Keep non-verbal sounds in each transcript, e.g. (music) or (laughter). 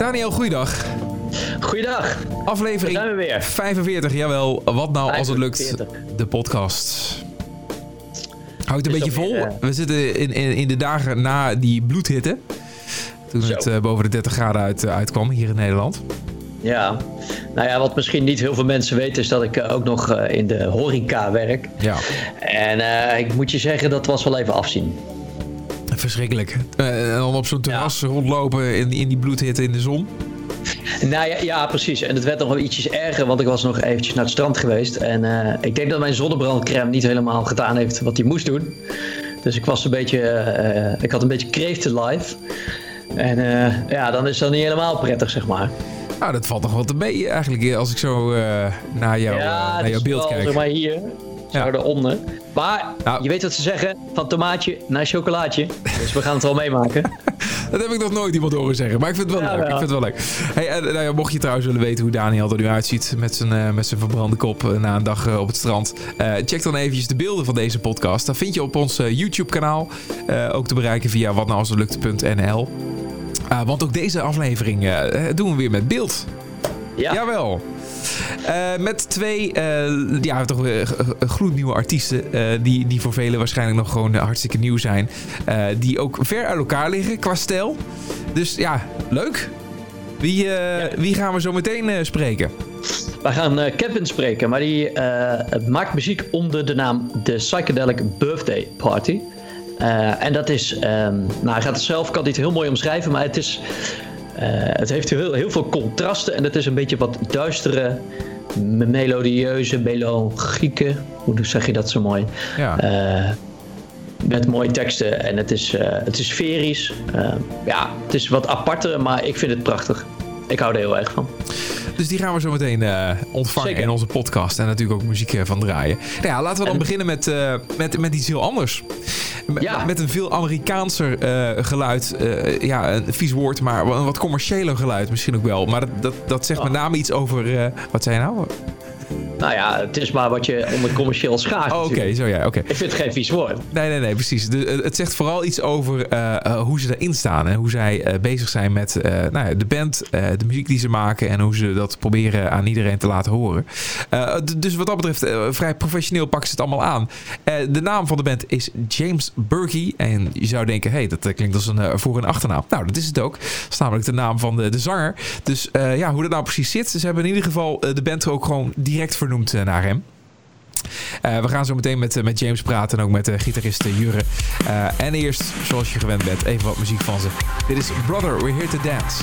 Daniel, goeiedag. Goeiedag. Aflevering Daar zijn we weer. 45, jawel. Wat nou als het lukt, 45. de podcast. Houdt een Is beetje vol. weer, eh, We zitten in, in, in de dagen na die bloedhitte. Toen Zo. het eh, boven de 30 graden uit, eh, uitkwam hier in Nederland. Ja. Nou ja, wat misschien niet heel veel mensen weten is dat ik ook nog in de horeca werk. Ja, En ik moet je zeggen, dat was wel even afzien. Verschrikkelijk. Eh, en dan op zo'n terras rondlopen in, in die bloedhitte in de zon. Nou ja, ja, precies. En het werd nog wel ietsjes erger, want ik was nog eventjes naar het strand geweest. En eh, ik denk dat mijn zonnebrandcrème niet helemaal gedaan heeft wat hij moest doen. Dus ik was een beetje, eh, ik had een beetje kreeften live. En eh, ja, dan is dat niet helemaal prettig, zeg maar. Nou, dat valt toch wel te mee eigenlijk als ik zo eh, naar, jou, ja, naar jouw beeld wel, kijk. Zeg maar hier, zo Ja. eronder. Maar Nou. je weet wat ze zeggen, van tomaatje naar chocolaatje. Dus we gaan het wel meemaken. (laughs) Dat heb ik nog nooit iemand horen zeggen, maar ik vind het wel Ja, leuk. Ik vind het wel leuk. Hey, en, nou ja, mocht je trouwens willen weten hoe Daniel er nu uitziet met zijn, eh, met zijn verbrande kop eh, na een dag eh, op het strand, check dan eventjes de beelden van deze podcast. Dat vind je op ons YouTube-kanaal. Eh, ook te bereiken via watnoualshetlukt.nl. Ah, want ook deze aflevering doen we weer met beeld. Ja, Jawel. Eh, met twee eh, ja, toch g- gloednieuwe artiesten. eh, die, die voor velen waarschijnlijk nog gewoon eh, hartstikke nieuw zijn. eh, die ook ver uit elkaar liggen qua stijl. Dus ja, leuk. Wie, eh, wie gaan we zo meteen eh, spreken? we gaan eh, Kevin spreken, maar die eh, maakt muziek onder de naam The Psychedelic Birthday Party. Eh, en dat is, ehm, nou hij gaat het zelf, kan het heel mooi omschrijven, maar het is, eh, het heeft heel, heel veel contrasten en het is een beetje wat duistere, me- melodieuze, melanchieke, hoe zeg je dat zo mooi? Ja. Eh, met mooie teksten en het is, eh, het is sferisch. Eh, ja, het is wat aparter, maar ik vind het prachtig. Ik hou er heel erg van. Dus die gaan we zo meteen eh, ontvangen Zeker. in onze podcast. En natuurlijk ook muziek eh, van draaien. Nou ja, laten we dan En- beginnen met, eh, met, met iets heel anders. M- Ja. Met een veel Amerikaanser geluid. Ja, een vies woord, maar een wat commerciëler geluid misschien ook wel. Maar dat, dat, dat zegt Oh. met name iets over... wat zei je nou? Nou ja, het is maar wat je onder commercieel schaart. Oh, (laughs) Oké, zo ja, oké. Ik vind het geen vies woord. Nee, nee, nee, precies. De, eh, het zegt vooral iets over eh, eh, hoe ze erin staan. En hoe zij bezig zijn met nou ja, de band, de muziek die ze maken. En hoe ze dat proberen aan iedereen te laten horen. Dus wat dat betreft, vrij professioneel pakken ze het allemaal aan. De naam van de band is James Burkey. En je zou denken, hé, hey, dat klinkt als een voor- en achternaam. Nou, dat is het ook. Dat is namelijk de naam van de, de zanger. Dus ja, hoe dat nou precies zit. Ze hebben in ieder geval de band ook gewoon direct vernoemd eh, naar hem. Eh, we gaan zo meteen met, eh, met James praten en ook met de gitarist. Eh, en eerst, zoals je gewend bent, even wat muziek van ze. Dit is Brother, We're Here to Dance.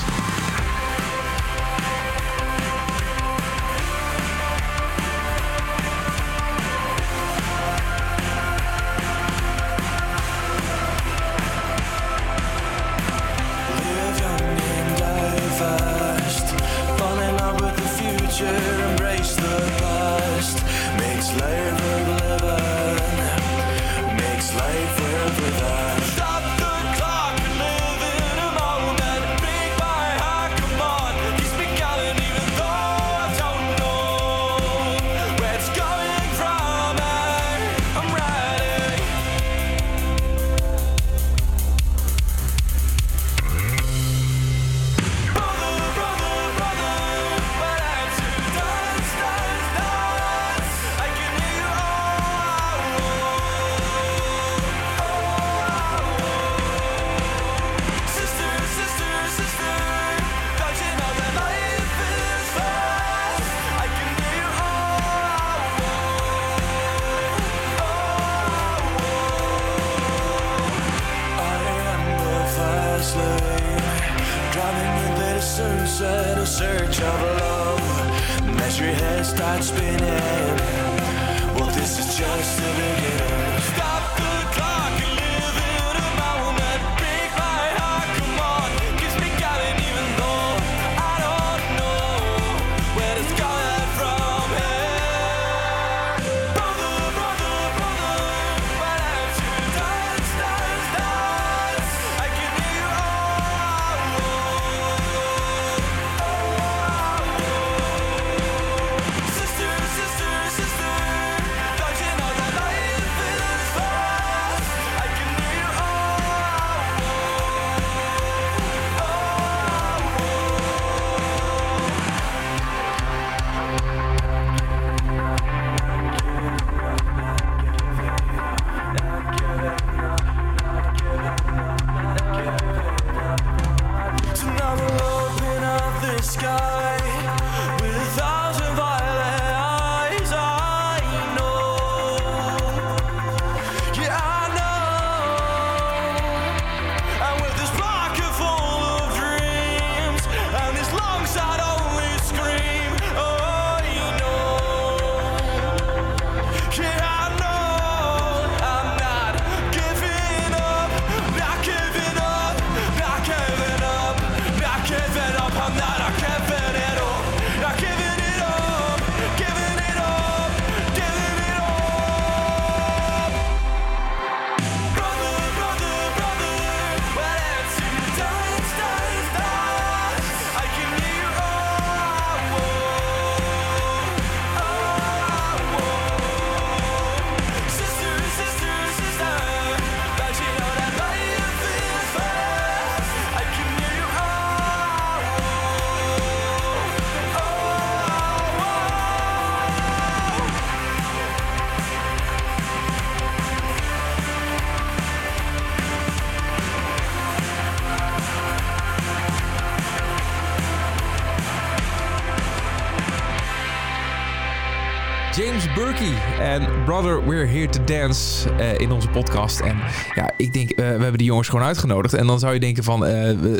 Burkey en Brother We're Here to Dance uh, in onze podcast. En ja, ik denk, uh, we hebben die jongens gewoon uitgenodigd. En dan zou je denken van uh,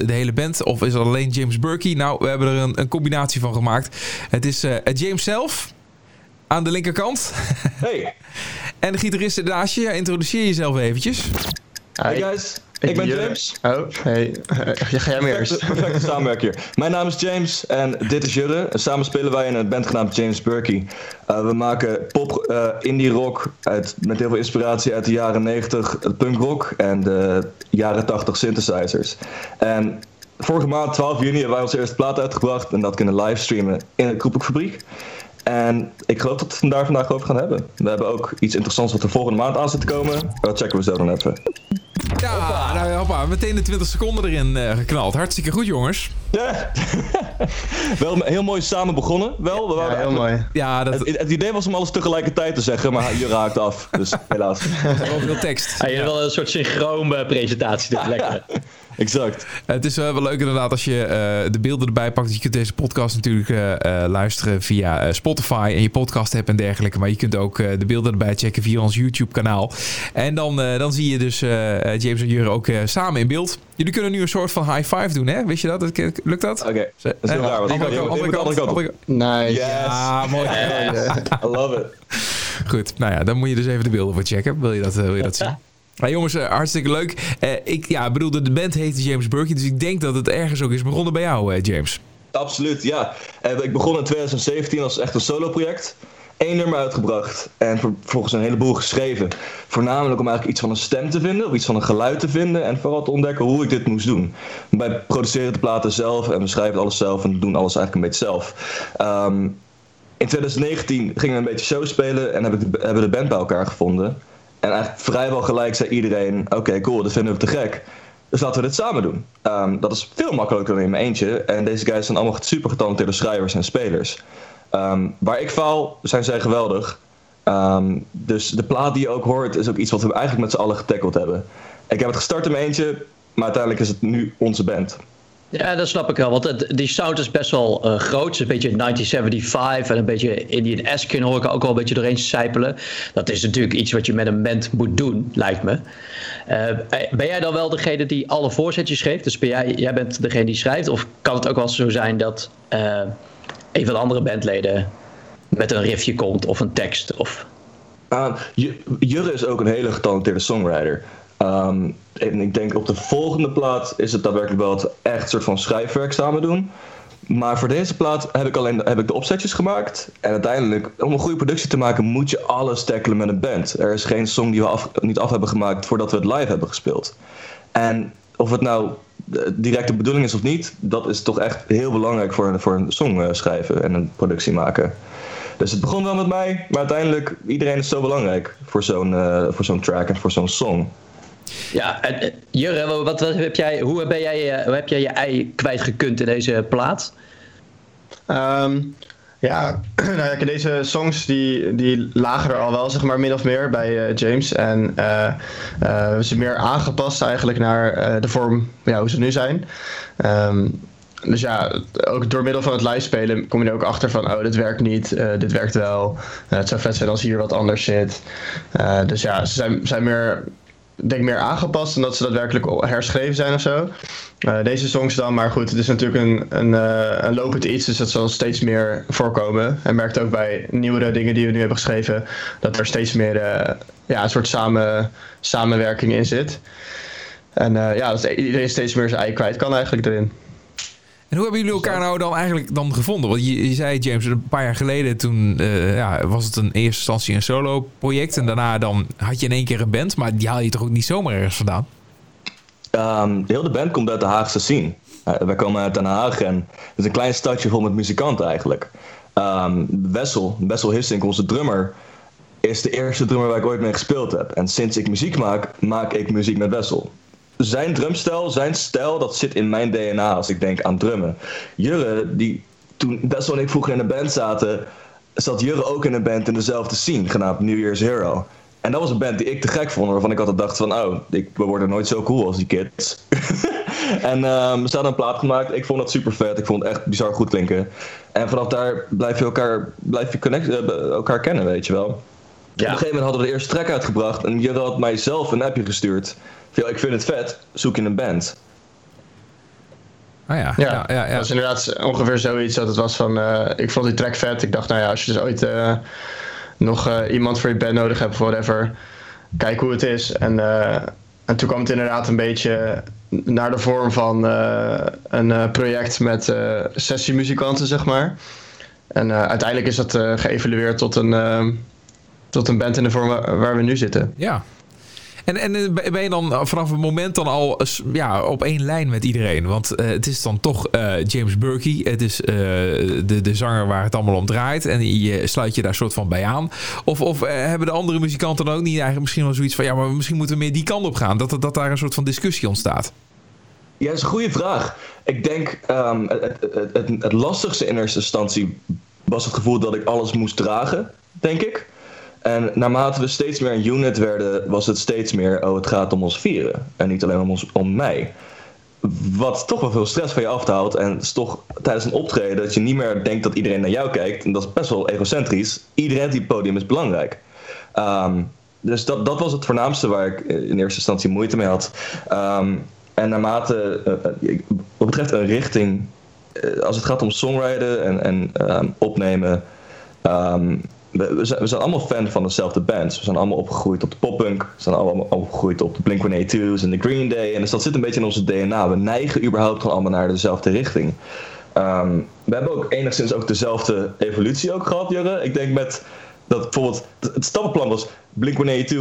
de hele band of is het alleen James Burkey? Nou, we hebben er een, een combinatie van gemaakt. Het is James zelf aan de linkerkant. Hey. (laughs) en de gitarist naast je. Ja, introduceer jezelf eventjes. Hey guys. Ik, ben James. Oh, hey. Ga jij meer eerst? Perfecte samenwerker. Mijn naam is James en dit is Jurre. Samen spelen wij in een band genaamd James Burkey. Uh, we maken pop, uh, indie rock uit, met heel veel inspiratie uit de jaren 90, punk rock en de jaren 80 synthesizers. En vorige maand, 12 juni, hebben wij onze eerste plaat uitgebracht en dat kunnen livestreamen in de Kroepelfabriek. En ik geloof dat we het daar vandaag over gaan hebben. We hebben ook iets interessants wat de volgende maand aan zit te komen. Dat checken we zo dan even. Ja, hoppa. nou hoppa, meteen de 20 seconden erin uh, geknald. Hartstikke goed, jongens. Ja. (laughs) wel heel mooi samen begonnen. Wel, we waren ja, heel mooi. Ja, dat... het, het, idee was om alles tegelijkertijd te zeggen, maar je raakt af. Dus (laughs) helaas. Wel veel tekst. Ja, je hebt wel een soort synchroon presentatie. Dus lekker. (laughs) exact. Het is wel leuk inderdaad als je uh, de beelden erbij pakt. Je kunt deze podcast natuurlijk uh, luisteren via Spotify en je podcast hebt en dergelijke. Maar je kunt ook de beelden erbij checken via ons YouTube kanaal. En dan, dan zie je dus James en Jure ook samen in beeld. Jullie kunnen nu een soort van high five doen, hè? Wist je dat? Lukt dat? Oké, okay. dat is heel raar. Andere, kant, andere kant. Nice. Yes. Ja, mooi. (laughs) I love it. Goed, nou ja, dan moet je dus even de beelden voor checken. Wil je dat, wil je dat zien? Nou jongens, hartstikke leuk. Uh, ik ja, bedoel, de band heet James Burkey, dus ik denk dat het ergens ook is begonnen bij jou, James. Absoluut, ja. ik begon in 2017 als echt een solo project. Eén nummer uitgebracht en vervolgens een heleboel geschreven. Voornamelijk om eigenlijk iets van een stem te vinden, of iets van een geluid te vinden en vooral te ontdekken hoe ik dit moest doen. Wij produceren de platen zelf en we schrijven alles zelf en doen alles eigenlijk een beetje zelf. Um, in 2019 gingen we een beetje show spelen en hebben we de band bij elkaar gevonden. En eigenlijk vrijwel gelijk zei iedereen: Oké, cool, dat vinden we te gek. Dus laten we dit samen doen. Um, dat is veel makkelijker dan in mijn eentje. En deze guys zijn allemaal super getalenteerde schrijvers en spelers. Um, waar ik faal, zijn zij geweldig. Um, dus de plaat die je ook hoort, is ook iets wat we eigenlijk met z'n allen getackled hebben. Ik heb het gestart in mijn eentje, maar uiteindelijk is het nu onze band. Ja, dat snap ik wel. Want die sound is best wel uh, groot. Een beetje 1975 en een beetje Indian-esque hoor ik ook wel een beetje doorheen sijpelen. Dat is natuurlijk iets wat je met een band moet doen, lijkt me. Uh, ben jij dan wel degene die alle voorzetjes schreef? Dus ben jij, jij bent degene die schrijft? Of kan het ook wel zo zijn dat een van de andere bandleden met een riffje komt of een tekst? Of... Uh, Jurre is ook een hele getalenteerde songwriter. Um, en ik denk op de volgende plaat is het daadwerkelijk wel het echt soort van schrijfwerk samen doen. Maar voor deze plaat heb ik alleen heb ik de opzetjes gemaakt. En uiteindelijk, om een goede productie te maken, moet je alles tackelen met een band. Er is geen song die we af, niet af hebben gemaakt voordat we het live hebben gespeeld. En of het nou direct de bedoeling is of niet, dat is toch echt heel belangrijk voor, voor een song eh, schrijven en een productie maken. Dus het begon wel met mij, maar uiteindelijk, iedereen is zo belangrijk voor zo'n uh, voor zo'n track en voor zo'n song. Ja, en uh, Jurre, wat, wat, heb jij, hoe, ben jij, hoe heb jij je ei kwijtgekund in deze plaat? Um, ja, (clears throat) nou ja, deze songs die, die lagen er al wel, zeg maar, min of meer bij uh, James. En uh, uh, ze meer aangepast eigenlijk naar de vorm ja, hoe ze nu zijn. Um, dus ja, ook door middel van het live spelen kom je er ook achter van, oh, dit werkt niet, dit werkt wel. het zou vet zijn als hier wat anders zit. dus ja, ze zijn, zijn meer denk meer aangepast dan dat ze daadwerkelijk herschreven zijn of zo. Uh, deze songs dan, maar goed, het is natuurlijk een, een, uh, een lopend iets, dus dat zal steeds meer voorkomen. En merkt ook bij nieuwere dingen die we nu hebben geschreven, dat er steeds meer uh, ja, een soort samen, samenwerking in zit. En ja, dat iedereen steeds meer zijn ei kwijt kan eigenlijk erin. En hoe hebben jullie elkaar nou dan eigenlijk dan gevonden? Want je, je zei, James, een paar jaar geleden toen uh, ja, was het een eerste instantie een solo project. En daarna dan had je in één keer een band. Maar die haal je toch ook niet zomaar ergens vandaan? Um, de hele band komt uit de Haagse scene. Uh, wij komen uit Den Haag en het is een klein stadje vol met muzikanten eigenlijk. Um, Wessel, Wessel Hissink, onze drummer, is de eerste drummer waar ik ooit mee gespeeld heb. En sinds ik muziek maak, maak ik muziek met Wessel zijn drumstijl, zijn stijl, dat zit in mijn DNA als ik denk aan drummen. Jurre, die toen Bessel en ik vroeger in een band zaten, zat Jurre ook in een band in dezelfde scene, genaamd New Year's Hero. En dat was een band die ik te gek vond, waarvan ik altijd dacht van, oh, ik, we worden nooit zo cool als die kids. (laughs) en ehm, ze hadden een plaat gemaakt, ik vond dat super vet, ik vond het echt bizar goed klinken. En vanaf daar blijf je elkaar, blijf je connect, eh, elkaar kennen, weet je wel. Op een gegeven moment hadden we de eerste track uitgebracht en Jurre had mij zelf een appje gestuurd. Van, "Yo, ik vind het vet, zoek je een band. Ah ja, Ja, ja, ja. ja. dat was inderdaad ongeveer zoiets dat het was van... eh, ik vond die track vet. Ik dacht, nou ja, als je dus ooit eh, nog eh, iemand voor je band nodig hebt of whatever... Kijk hoe het is. En, eh, en toen kwam het inderdaad een beetje naar de vorm van eh, een eh, project met eh, sessiemuzikanten, zeg maar. En eh, uiteindelijk is dat eh, geëvalueerd tot een, tot een band in de vorm waar, waar we nu zitten. Ja. En, en eh, ben je dan vanaf het moment dan al eh, ja, op één lijn met iedereen? Want eh, het is dan toch eh, James Burkey. Het is eh, de, de zanger waar het allemaal om draait. En je sluit je daar soort van bij aan. Of, of eh, hebben de andere muzikanten dan ook niet eigenlijk misschien wel zoiets van... ja, maar misschien moeten we meer die kant op gaan. Dat, dat daar een soort van discussie ontstaat. Ja, dat is een goede vraag. Ik denk, ehm, het, het, het, het lastigste in eerste instantie was het gevoel dat ik alles moest dragen, denk ik. En naarmate we steeds meer een unit werden, was het steeds meer, oh, het gaat om ons vieren. En niet alleen om, ons, om mij. Wat toch wel veel stress van je afhaalt. En is toch tijdens een optreden dat je niet meer denkt dat iedereen naar jou kijkt. En dat is best wel egocentrisch. Iedereen op die podium is belangrijk. Ehm, dus dat, dat was het voornaamste waar ik eh, in eerste instantie moeite mee had. Ehm, en naarmate, eh, eh, wat betreft een richting, als het gaat om songwriten en, en ehm, opnemen, we, we zijn, we zijn allemaal fan van dezelfde bands. We zijn allemaal opgegroeid op de poppunk, we zijn allemaal opgegroeid op de Blink-182's en de Green Day. En dus dat zit een beetje in onze DNA. We neigen überhaupt gewoon allemaal naar dezelfde richting. Ehm, we hebben ook enigszins ook dezelfde evolutie ook gehad, Jurre. Ik denk met dat bijvoorbeeld het stappenplan was Blink-182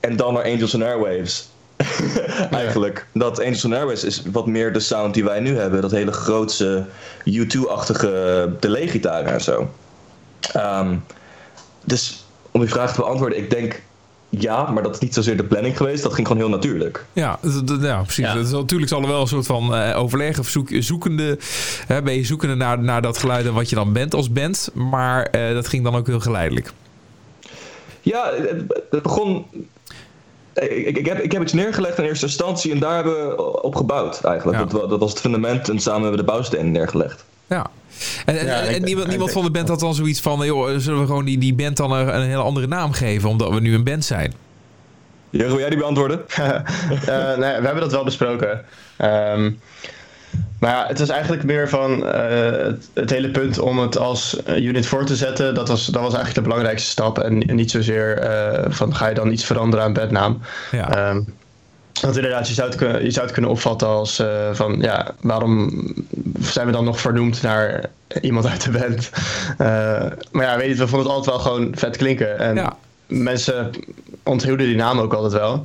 en dan naar Angels and Airwaves. (laughs) Eigenlijk. Dat Angels and Airwaves is wat meer de sound die wij nu hebben. Dat hele grootse U2-achtige delay-gitaren en zo. Ehm, dus om die vraag te beantwoorden, ik denk ja, maar dat is niet zozeer de planning geweest. Dat ging gewoon heel natuurlijk. Ja, ja precies. Ja. Dat is, natuurlijk zal er wel een soort van eh, overleg of zoek, zoekende... Hè, ben je zoekende naar, naar dat geluid en wat je dan bent als band. Maar eh, dat ging dan ook heel geleidelijk. Ja, het, het begon. Ik, ik, heb, ik heb iets neergelegd in eerste instantie en daar hebben we op gebouwd eigenlijk. Ja. Dat, dat was het fundament en samen hebben we de bouwstenen neergelegd. Ja. En, en, Ja, en ik- niemand, niemand van de band had dan zoiets van... joh, zullen we gewoon die, die band dan een, een hele andere naam geven... omdat we nu een band zijn? Jurgen, wil jij die beantwoorden? (laughs) Eh, nee, we hebben dat wel besproken. Ehm, maar ja, het was eigenlijk meer van eh, het, het hele punt om het als unit voor te zetten. Dat was, dat was eigenlijk de belangrijkste stap. En, en niet zozeer eh, van ga je dan iets veranderen aan bednaam. Ja. Ehm, want inderdaad, je zou het, je zou het kunnen opvatten als eh, van ja, waarom zijn we dan nog vernoemd naar iemand uit de band? Eh, maar ja, weet je, we vonden het altijd wel gewoon vet klinken. En Ja. mensen onthielden die naam ook altijd wel.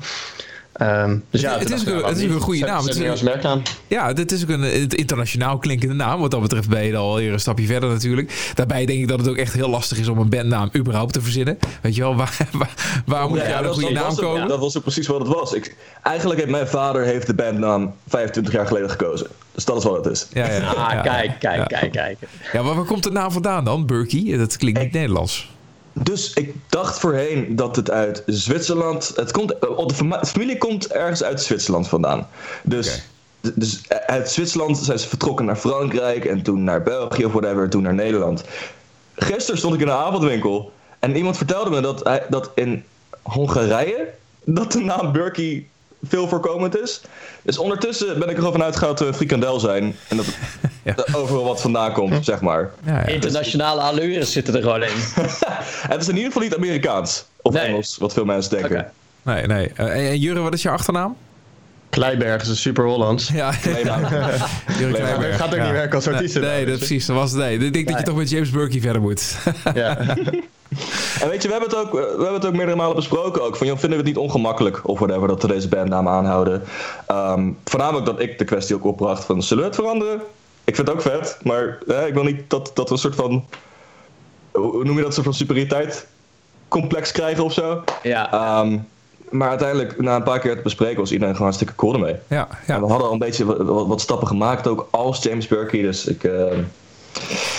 Ehm, dus ja, Het is ook- het is ook een goede naam. Zet- Het is als merknaam. Ja, dit is ook een internationaal klinkende naam. Wat dat betreft ben je al een stapje verder natuurlijk. Daarbij denk ik dat het ook echt heel lastig is om een bandnaam überhaupt te verzinnen. Weet je wel, waar, (laughs) waar, waar moet je aan een goede naam het- komen? dat was ook precies wat het was. Ik, eigenlijk heeft mijn vader heeft de bandnaam 25 jaar geleden gekozen. Dus dat is wat het is. Ja, ja, Ah, ja. kijk, kijk, Ja. kijk, kijk. Ja, maar waar komt de naam vandaan dan? Burkey? Dat klinkt niet Nederlands. Dus ik dacht voorheen dat het uit Zwitserland. Het komt, eh, de familie komt ergens uit Zwitserland vandaan. Dus, dus uit Zwitserland zijn ze vertrokken naar Frankrijk en toen naar België of whatever, toen naar Nederland. Gisteren stond ik in een avondwinkel en iemand vertelde me dat, hij, dat in Hongarije dat de naam Burkey veel voorkomend is. Dus ondertussen ben ik er gewoon vanuit gegaan dat we een frikandel zijn en dat (laughs) Ja. er overal wat vandaan komt, zeg maar. Ja, ja. Internationale allures zitten er gewoon in. (laughs) Het is in ieder geval niet Amerikaans of Nee. Engels, wat veel mensen denken. Nee, nee. Eh, en Jurre, wat is je achternaam? Kleiberg is een super Hollands. Ja, (laughs) Kleiberg, het gaat ook ja. niet werken als artiest, Nee, dus- dat precies. Dat was het. Nee. Ik denk dat je toch met James Burkey verder moet. Ja. En weet je, we hebben, het ook, we hebben het ook meerdere malen besproken ook. Van, joh, vinden we het niet ongemakkelijk of whatever dat we deze bandnaam aanhouden. Ehm, voornamelijk dat ik de kwestie ook opbracht van, zullen we het veranderen? Ik vind het ook vet, maar eh, ik wil niet dat, dat we een soort van, hoe noem je dat, soort van superioriteit complex krijgen of zo. Ja. Ehm, maar uiteindelijk, na een paar keer te bespreken, was iedereen gewoon hartstikke cool ermee. Ja, En we ja. hadden al een beetje wat, wat- wat stappen gemaakt ook als James Burkey. Dus ik, ehm,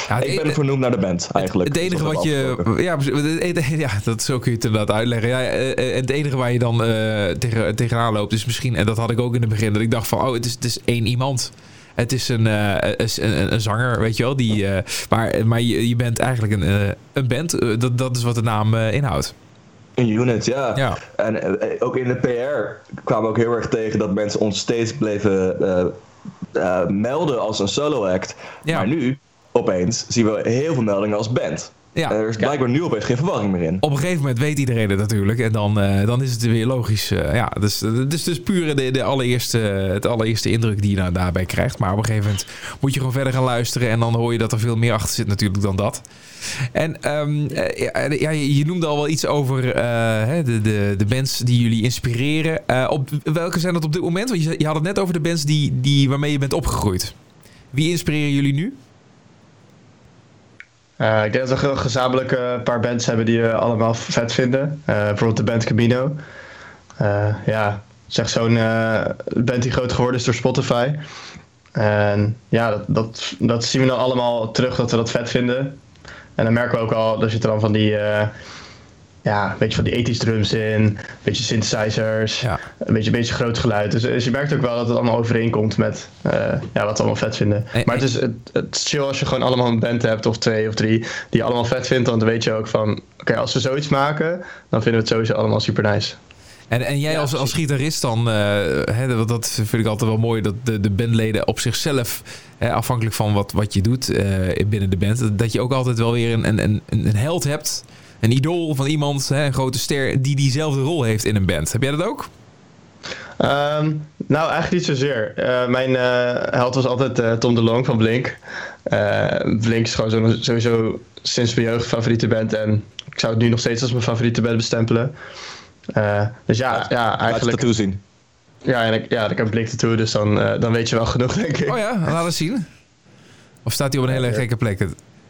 Ja, ik e- ben vernoemd naar de band, eigenlijk. Het enige wat je. Ja, het- (laughs) ja, dat zo kun je het inderdaad uitleggen. Ja, eh, eh, het enige waar je dan eh, tegen, tegenaan loopt is misschien, en dat had ik ook in het begin, dat ik dacht van, oh, het is, het is één iemand. Het is een, een, zanger, weet je wel. Die, maar maar je, je bent eigenlijk een, een band. Dat, dat is wat de naam inhoudt. Een unit, ja. Ja. En ook in de PR kwamen we ook heel erg tegen dat mensen ons steeds bleven melden als een solo act. Ja. Maar nu, opeens, zien we heel veel meldingen als band. Ja. Er is blijkbaar nu opeens geen verwarring meer in. Op een gegeven moment weet iedereen het natuurlijk. En dan, eh, dan is het weer logisch. eh, ja, dus, het is dus puur de, de allereerste, het allereerste indruk die je nou daarbij krijgt. Maar op een gegeven moment moet je gewoon verder gaan luisteren. En dan hoor je dat er veel meer achter zit natuurlijk dan dat. En ehm, eh, ja, ja, je noemde al wel iets over de, de, de bands die jullie inspireren. Op, welke zijn dat op dit moment? Want je, je had het net over de bands die, die, waarmee je bent opgegroeid. Wie inspireren jullie nu? Eh, ik denk dat we een gezamenlijk een paar bands hebben die we allemaal vet vinden. Eh, bijvoorbeeld de band Camino. Eh, ja, zeg zo'n band die groot geworden is door Spotify. En ja, dat, dat, dat zien we dan allemaal terug dat we dat vet vinden. En dan merken we ook al, er zitten dan van die, ja, een beetje van die ethisch drums in, een beetje synthesizers, Ja. een beetje, een beetje groot geluid. Dus, dus je merkt ook wel dat het allemaal overeenkomt met eh, ja, wat we allemaal vet vinden. En- maar het is, het, het is chill als je gewoon allemaal een band hebt, of twee of drie, die je allemaal vet vindt. Want dan weet je ook van, oké, als we zoiets maken, dan vinden we het sowieso allemaal super nice. En, en jij als, als gitarist dan, eh, hè, dat, dat vind ik altijd wel mooi, dat de, de bandleden op zichzelf, hè, afhankelijk van wat, wat je doet eh, binnen de band, dat- dat je ook altijd wel weer een, een, een, een held hebt, een idool van iemand, hè, een grote ster, die diezelfde rol heeft in een band. Heb jij dat ook? Ehm, nou, eigenlijk niet zozeer. Eh, mijn eh, held was altijd eh, Tom DeLonge van Blink. Eh, Blink is gewoon zo- sowieso sinds mijn jeugd favoriete band. En ik zou het nu nog steeds als mijn favoriete band bestempelen. Eh, dus ja, ja Laat je eigenlijk... tattoo zien. Ja, en ik, ja, ik heb Blink tattoo, dus dan, eh, dan weet je wel genoeg, denk ik. Oh ja, laat eens zien. Of staat hij op een hele Ja, gekke plek?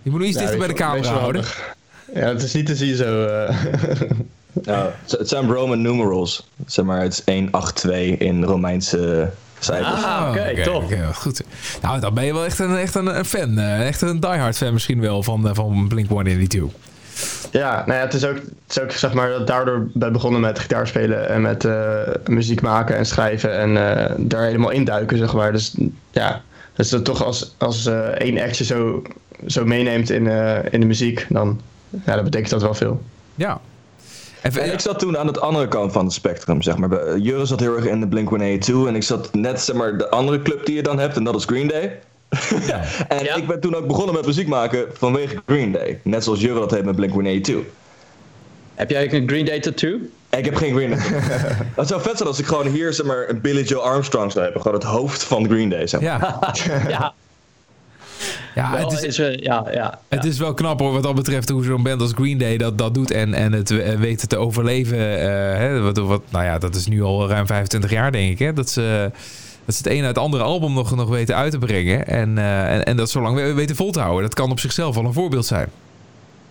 Je moet nog iets Ja, dichter bij de camera houden. handig. Ja, het is niet te zien zo. eh. Ja, het- zijn Roman numerals. Zeg maar, het is 182 in Romeinse cijfers. Ah, oké, top. oké, goed. Nou, dan ben je wel echt een, echt een, een fan. eh, echt een diehard fan misschien wel van, eh, van Blink-182. Ja, nou ja, het is ook, het is ook zeg maar dat daardoor ben begonnen met gitaar spelen en met eh, muziek maken en schrijven en eh, daar helemaal induiken, zeg maar. Dus ja, dus dat toch als, als eh, één actje zo, zo meeneemt in, eh, in de muziek, dan, ja, dan betekent dat wel veel. Ja. En, En ik zat toen aan het andere kant van het spectrum, zeg maar. Bij- Jurre zat heel erg in de Blink-182 en ik zat net, zeg maar, de andere club die je dan hebt en dat is Green Day. (laughs) en Ja. ik ben toen ook begonnen met muziek maken vanwege Green Day. Net zoals Jurre dat heeft met Blink-182. Heb jij een Green Day tattoo? En ik heb geen Green Day. (laughs) Het zou vet zijn als ik gewoon hier, zeg maar, een Billy Joe Armstrong zou hebben. Gewoon het hoofd van Green Day, zeg maar. ja, (laughs) ja, ja het, is, is, eh, ja, ja, het is wel knap hoor, wat dat betreft hoe zo'n band als Green Day dat, dat doet en, en het eh, weten te overleven. eh, hè, wat, wat, nou ja, dat is nu al ruim 25 jaar denk ik. Hè, dat, ze, dat ze het een uit het andere album nog, nog weten uit te brengen. En, eh, en, en dat zo lang we- weten vol te houden. Dat kan op zichzelf wel een voorbeeld zijn.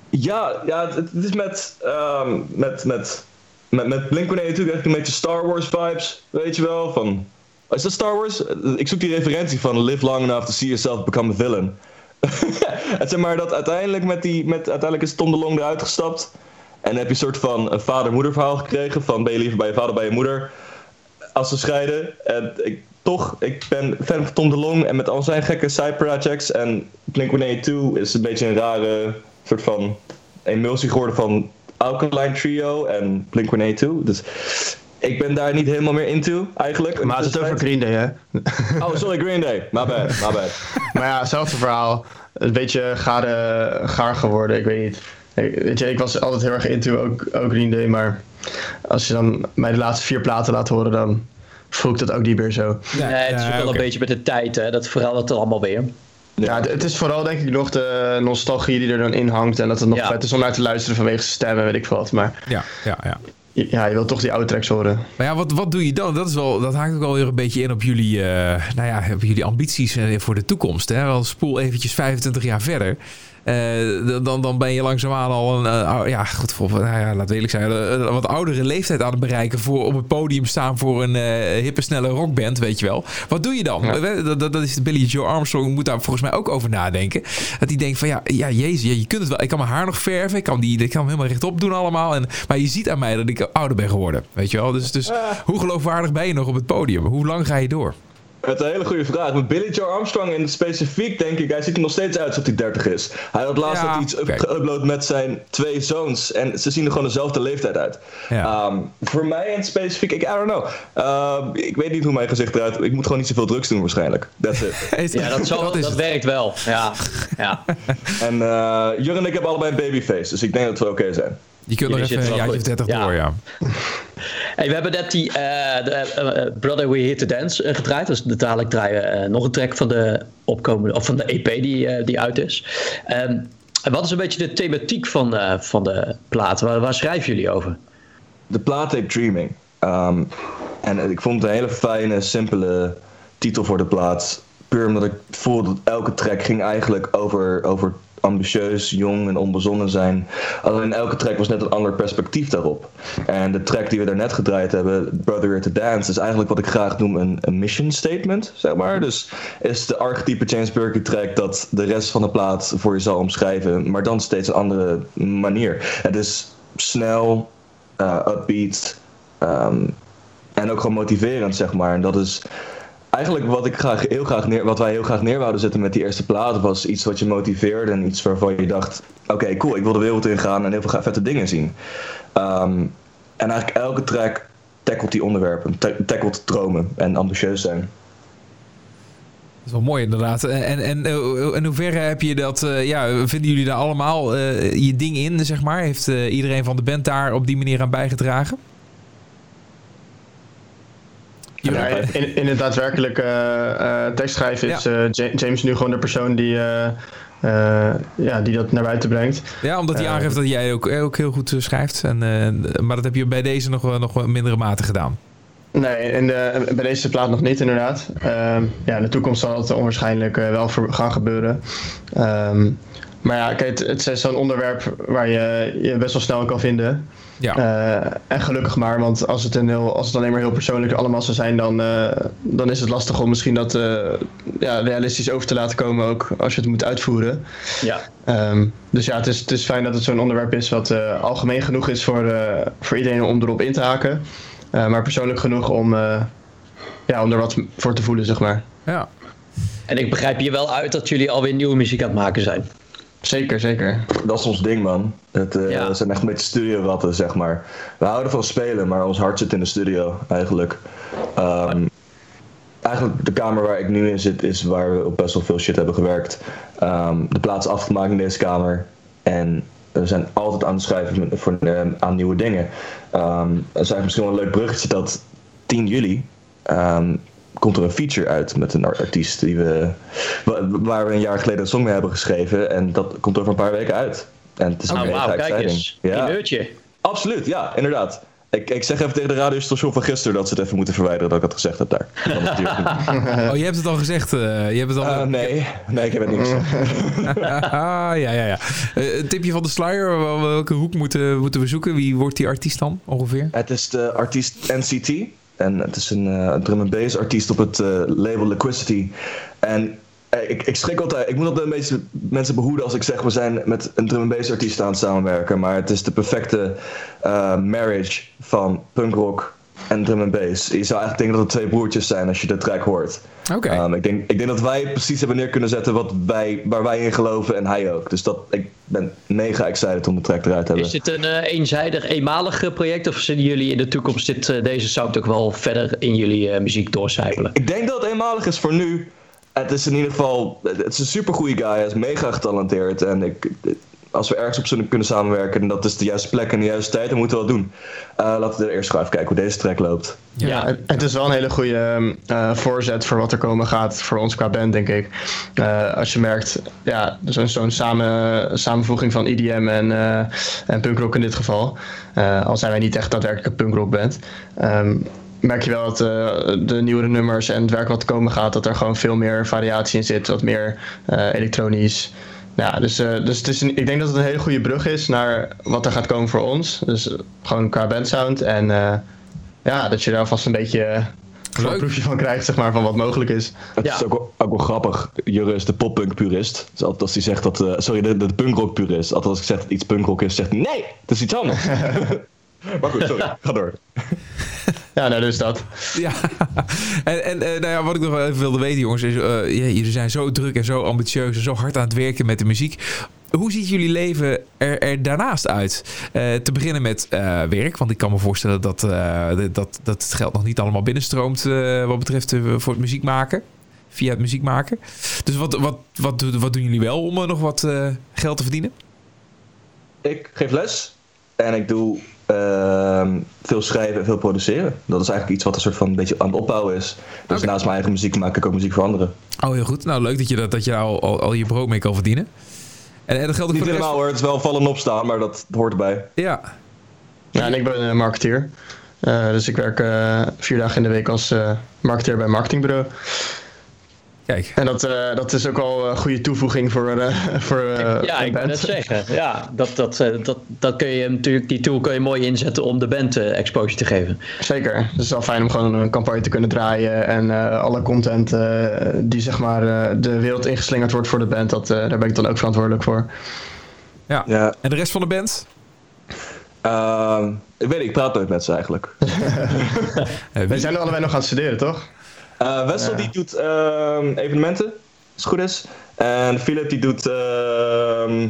Ja, ja het, het is met, ehm, met, met, met, met Blink-182 krijg ik een beetje Star Wars vibes, weet je wel, van... Is dat Star Wars? Ik zoek die referentie van live long enough to see yourself become a villain. (laughs) het zeg maar dat uiteindelijk met die, met, uiteindelijk is Tom DeLonge eruit gestapt. En heb je een soort van vader-moeder verhaal gekregen van ben je liever bij je vader bij je moeder als ze scheiden. En ik, toch, ik ben fan van Tom DeLonge en met al zijn gekke side projects en Blink-182 is een beetje een rare soort van emulsie geworden van Alkaline Trio en Blink-182. Dus ik ben daar niet helemaal meer into eigenlijk. Maar het is over Green Day, hè? Oh, sorry, Green Day. My bad, my bad. (laughs) maar ja, hetzelfde verhaal. Een beetje gaar, gaar geworden, ik weet niet. Ik, weet je, ik was altijd heel erg into ook, ook Green Day, maar als je dan mij de laatste vier platen laat horen, dan voel ik dat ook niet meer zo. nee, het is ook wel een beetje met de tijd, hè. Dat verandert er allemaal weer. Ja, het, het is vooral denk ik nog de nostalgie die er dan in hangt en dat het nog Ja. vet is om naar te luisteren vanwege zijn stem en weet ik veel wat. Maar Ja, ja, ja. Ja, je wilt toch die oude tracks horen. Maar ja, wat, wat doe je dan? Dat, is wel, dat haakt ook wel weer een beetje in op jullie, eh, nou ja, jullie ambities eh, voor de toekomst. Hè? Al spoel eventjes 25 jaar verder. Eh, dan, dan ben je langzaamaan al een, eh, ja, goed, voor, nou ja, laat eerlijk zijn, een wat oudere leeftijd aan het bereiken voor op het podium staan voor een eh, hippe, snelle rockband, weet je wel. Wat doe je dan? Ja. Eh, Dat, dat, dat is Billy Joe Armstrong moet daar volgens mij ook over nadenken. Dat hij denkt van ja, ja jezus, ja, je kunt het wel. Ik kan mijn haar nog verven, ik kan, die, ik kan hem helemaal rechtop doen allemaal. En, maar je ziet aan mij dat ik ouder ben geworden, weet je wel. Dus, dus hoe geloofwaardig ben je nog op het podium? Hoe lang ga je door? Met een hele goede vraag. Met Billy Joe Armstrong in het specifiek denk ik, hij ziet er nog steeds uit alsof hij 30 is. Hij had laatst Ja, had iets geüpload met zijn twee zoons en ze zien er gewoon dezelfde leeftijd uit. Ja. Ehm, voor mij in het specifiek, ik I don't know. Ehm, ik weet niet hoe mijn gezicht eruit. Ik moet gewoon niet zoveel drugs doen waarschijnlijk. That's it. (laughs) Is- Ja, dat, zal, is dat het. werkt wel. Ja, ja. en eh Jur en ik hebben allebei een babyface, dus ik denk dat we oké zijn. Je kunt nog even een zitten wel jaartje of goed. 30 Ja. door, ja. (laughs) Hey, we hebben net die eh, de, eh, eh, Brother We Here to Dance eh, gedraaid. Dus dadelijk draaien we eh, nog een track van de opkomende of van de EP die, eh, die uit is. Ehm, en wat is een beetje de thematiek van, eh, van de plaat? Waar, waar schrijven jullie over? De plaat heet Dreaming. Ehm, en ik vond het een hele fijne, simpele titel voor de plaat. Puur omdat ik voelde dat elke track ging eigenlijk over, over ambitieus, jong en onbezonnen zijn. Alleen elke track was net een ander perspectief daarop. En de track die we daarnet gedraaid hebben, Brother to Dance, is eigenlijk wat ik graag noem een, een mission statement, zeg maar. Dus is de archetype James Burke track dat de rest van de plaat voor je zal omschrijven, maar dan steeds een andere manier. Het is snel, eh, upbeat. ehm, en ook gewoon motiverend, zeg maar. En dat is eigenlijk wat, ik graag, heel graag neer, wat wij heel graag neer wouden zetten met die eerste plaat. Was iets wat je motiveerde en iets waarvan je dacht: oké, cool, ik wil de wereld ingaan en heel veel vette dingen zien. Ehm, en eigenlijk elke track tackelt die onderwerpen, ta- tackelt dromen en ambitieus zijn. Dat is wel mooi inderdaad. En, en, en eh, in hoeverre heb je dat, eh, ja, vinden jullie daar allemaal eh, je ding in, zeg maar? Heeft eh, iedereen van de band daar op die manier aan bijgedragen? Ja, in, in het daadwerkelijke eh, tekstschrijven is eh, Ja- James nu gewoon de persoon die, ja, die dat naar buiten brengt. Ja, omdat hij aangeeft dat jij ook, ook heel goed schrijft. En, maar dat heb je bij deze nog, wel- nog mindere mate gedaan. Nee, in de, bij deze plaat nog niet inderdaad. Ehm, ja, in de toekomst zal het onwaarschijnlijk wel gaan gebeuren. Ehm, maar ja, kijk, het, het is zo'n onderwerp waar je je best wel snel kan vinden. Ja, Eh, en gelukkig maar, want als het, een heel, als het alleen maar heel persoonlijk allemaal zou zijn, dan, eh, dan is het lastig om misschien dat eh, ja, realistisch over te laten komen, ook als je het moet uitvoeren. Ja. Ehm, dus ja, het is, het is fijn dat het zo'n onderwerp is wat eh, algemeen genoeg is voor, eh, voor iedereen om erop in te haken. Eh, maar persoonlijk genoeg om, eh, ja, om er wat voor te voelen, zeg maar. ja. En ik begrijp hier wel uit dat jullie alweer nieuwe muziek aan het maken zijn. Zeker, zeker. Dat is ons ding, man. Het eh, Ja. we zijn echt een beetje studioratten, zeg maar. We houden van spelen, maar ons hart zit in de studio, eigenlijk. Ehm, eigenlijk de kamer waar ik nu in zit, is waar we op best wel veel shit hebben gewerkt. Ehm, de plaats is afgemaakt in deze kamer. En we zijn altijd aan het schrijven voor, eh, aan nieuwe dingen. Ehm er is misschien wel een leuk bruggetje dat 10 juli komt er een feature uit met een ar- artiest die we, wa- waar we een jaar geleden een song mee hebben geschreven. En dat komt over een paar weken uit. En het is een Oh, wauw, kijk exciting. eens. Ja, Primeurtje. absoluut. Ja, inderdaad. Ik, ik zeg even tegen de radiostation van gisteren dat ze het even moeten verwijderen dat ik het gezegd heb daar. (laughs) Oh, je hebt het al gezegd. eh, je hebt het al... Eh, nee, nee, ik heb het niet gezegd. ah, (laughs) ja, ja, ja. Eh, een tipje van de sluier. Wel- Welke hoek moeten, moeten we zoeken? Wie wordt die artiest dan ongeveer? Het is de artiest NCT. En het is een eh, drum and bass artiest op het eh, label Liquidity. En eh, ik, ik schrik altijd, ik moet altijd een beetje mensen behoeden als ik zeg we zijn met een drum and bass artiest aan het samenwerken. Maar het is de perfecte marriage van punkrock en drum and bass. Je zou eigenlijk denken dat het twee broertjes zijn als je de track hoort. Oké. Um, ik, denk, ik denk dat wij precies hebben neer kunnen zetten wat wij, waar wij in geloven en hij ook. Dus dat, ik ben mega excited om de track eruit te hebben. Is dit een eh, eenzijdig, eenmalig eh, project? Of zullen jullie in de toekomst dit, eh, deze sound ook wel verder in jullie eh, muziek doorcijpelen? Ik denk dat het eenmalig is voor nu. Het is in ieder geval. Het is een super goede guy. Hij is mega getalenteerd. En ik, als we ergens op zullen kunnen samenwerken. en dat is de juiste plek en de juiste tijd. dan moeten we dat doen. Eh, laten we er eerst gewoon even kijken hoe deze track loopt. Ja. Het, het is wel een hele goede ehm, eh, voorzet voor wat er komen gaat voor ons qua band, denk ik. Eh, als je merkt, ja, zo'n zo'n samen, samenvoeging van EDM en, eh en punkrock in dit geval. Eh, al zijn wij niet echt daadwerkelijk een punkrock band. ehm, merk je wel dat eh, de nieuwere nummers en het werk wat er komen gaat, dat er gewoon veel meer variatie in zit. Wat meer eh, elektronisch. Ja, dus, eh, dus het is een, ik denk dat het een hele goede brug is naar wat er gaat komen voor ons. Dus gewoon qua bandsound. En eh, ja, dat je daar vast een beetje eh, een proefje van krijgt, zeg maar, van wat mogelijk is. Het Ja. is ook, wel- ook wel grappig. Jurre is de poppunk purist. Dus altijd als hij zegt dat... eh, sorry, de, de punkrock purist. Altijd als ik zeg dat iets punkrock is, zegt hij... Nee, het is iets anders. (laughs) maar goed, sorry. (laughs) Ga door. Ja, nou, dus dat. Ja, (laughs) en, en eh, nou ja, wat ik nog wel even wilde weten, jongens, is: eh, ja, jullie zijn zo druk en zo ambitieus en zo hard aan het werken met de muziek. Hoe ziet jullie leven er, er daarnaast uit? Eh, te beginnen met eh, werk, want ik kan me voorstellen dat, eh, dat, dat het geld nog niet allemaal binnenstroomt eh, wat betreft voor het muziek maken. Via het muziek maken. Dus wat, wat, wat, doen- wat doen jullie wel om nog wat eh, geld te verdienen? Ik geef les. En ik doe ehm, veel schrijven en veel produceren. Dat is eigenlijk iets wat een soort van een beetje aan het opbouwen is. Dus naast mijn eigen muziek maak ik ook muziek voor anderen. Oh, heel goed. Nou, leuk dat je, dat, dat je al, al, al je brood mee kan verdienen. En, en dat geldt ook Niet voor de rest helemaal hoor, het is wel vallen en opstaan, maar dat hoort erbij. Ja, Ja, en ik ben een marketeer. Eh, dus ik werk eh, vier dagen in de week als eh, marketeer bij een marketingbureau. Kijk. En dat, eh, dat is ook al een goede toevoeging voor, eh, (laughs) voor eh, Ja, een ik band. net zeggen. Ja, dat, dat, eh, dat, dat kun je natuurlijk, die tool kun je mooi inzetten om de band eh, exposure te geven. Zeker. Het is wel fijn om gewoon een campagne te kunnen draaien. En eh, alle content eh, die zeg maar eh, de wereld ingeslingerd wordt voor de band, dat, eh, daar ben ik dan ook verantwoordelijk voor. Ja. Ja, En de rest van de band? ehm, ik weet niet, ik praat nooit met ze eigenlijk. (laughs) Eh, wie- zijn allebei nog aan het studeren, toch? Eh, Wessel die doet ehm, evenementen, als het goed is. En Philip die doet... ehm,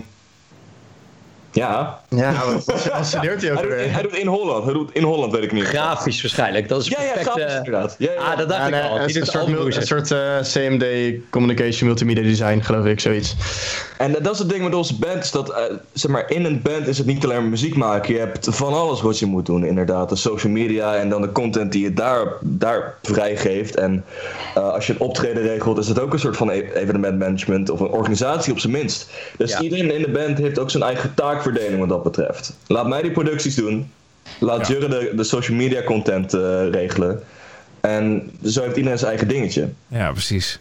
ja, Ja, (laughs) wat, wat studeert hij ook hij doet, weer? hij doet in Holland. Hij doet in Holland, weet ik niet. Grafisch waarschijnlijk. Dat is Ja, ja, perfect. grafisch inderdaad. Ja, ja. Ah, dat dacht Ja, ik nee, al. een, Die een doet soort, mul- een soort eh, CMD Communication Multimedia Design, geloof ik, zoiets. En dat is het ding met onze band, is dat eh, zeg maar, in een band is het niet alleen maar muziek maken. Je hebt van alles wat je moet doen, inderdaad. De social media en dan de content die je daar, daar vrijgeeft. En eh, als je een optreden regelt, is het ook een soort van e- evenementmanagement of een organisatie op zijn minst. Dus Ja. iedereen in de band heeft ook zijn eigen taakverdeling wat dat betreft. Laat mij die producties doen. Laat Jurre de, de social media content eh, regelen. En zo heeft iedereen zijn eigen dingetje. Ja, precies.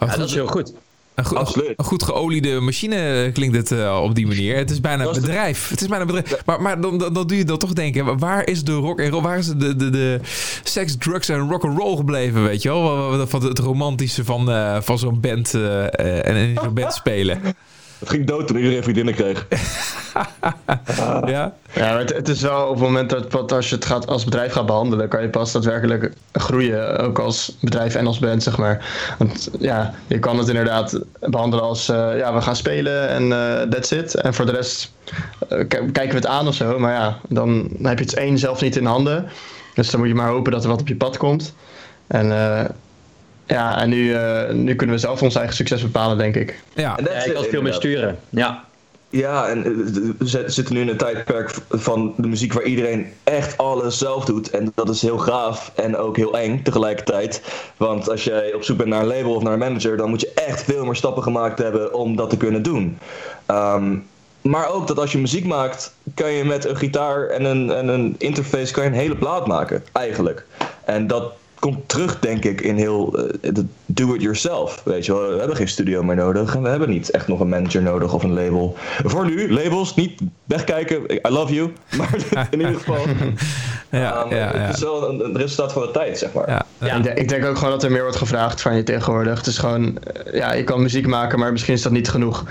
Ja, Goed, dat is heel goed. een, absoluut. een goed geoliede machine klinkt het eh, op die manier. Het is bijna een bedrijf. Het is bijna een bedrijf. Maar, maar dan, dan, dan doe je dan toch denken, waar is de rock en roll? Waar is de, de, de seks, drugs en rock and roll gebleven, weet je wel? Van het romantische van, eh, van zo'n band en in zo'n band spelen. Het ging dood toen iedereen vriendinnen kreeg. (laughs) Ja? Ja, maar het, het is wel op het moment dat als je het gaat, als bedrijf gaat behandelen, kan je pas daadwerkelijk groeien. Ook als bedrijf en als band, zeg maar. Want ja, je kan het inderdaad behandelen als eh, ja, we gaan spelen en eh that's it. En voor de rest eh, k- kijken we het aan of zo. Maar ja, dan heb je het één zelf niet in handen. Dus dan moet je maar hopen dat er wat op je pad komt. En eh, ja, en nu, eh, nu kunnen we zelf ons eigen succes bepalen, denk ik. Ja. En dat Ja, is ik het kan veel meer sturen. Ja. Ja, en eh, we zit- zitten nu in een tijdperk van de muziek waar iedereen echt alles zelf doet. En dat is heel gaaf en ook heel eng tegelijkertijd. Want als jij op zoek bent naar een label of naar een manager, dan moet je echt veel meer stappen gemaakt hebben om dat te kunnen doen. Ehm, maar ook dat als je muziek maakt, kan je met een gitaar en een, en een interface kan je een hele plaat maken, eigenlijk. En dat komt terug, denk ik, in heel eh, het do-it-yourself. Weet je wel, we hebben geen studio meer nodig en we hebben niet echt nog een manager nodig of een label. Voor nu, labels, niet wegkijken, I love you, (laughs) maar in ieder geval, (laughs) Ja, ehm, ja, ja. het is wel een, een resultaat van de tijd, zeg maar. Ja. Ja. Ik, denk, ik denk ook gewoon dat er meer wordt gevraagd van je tegenwoordig. Het is gewoon, eh, ja, je kan muziek maken, maar misschien is dat niet genoeg.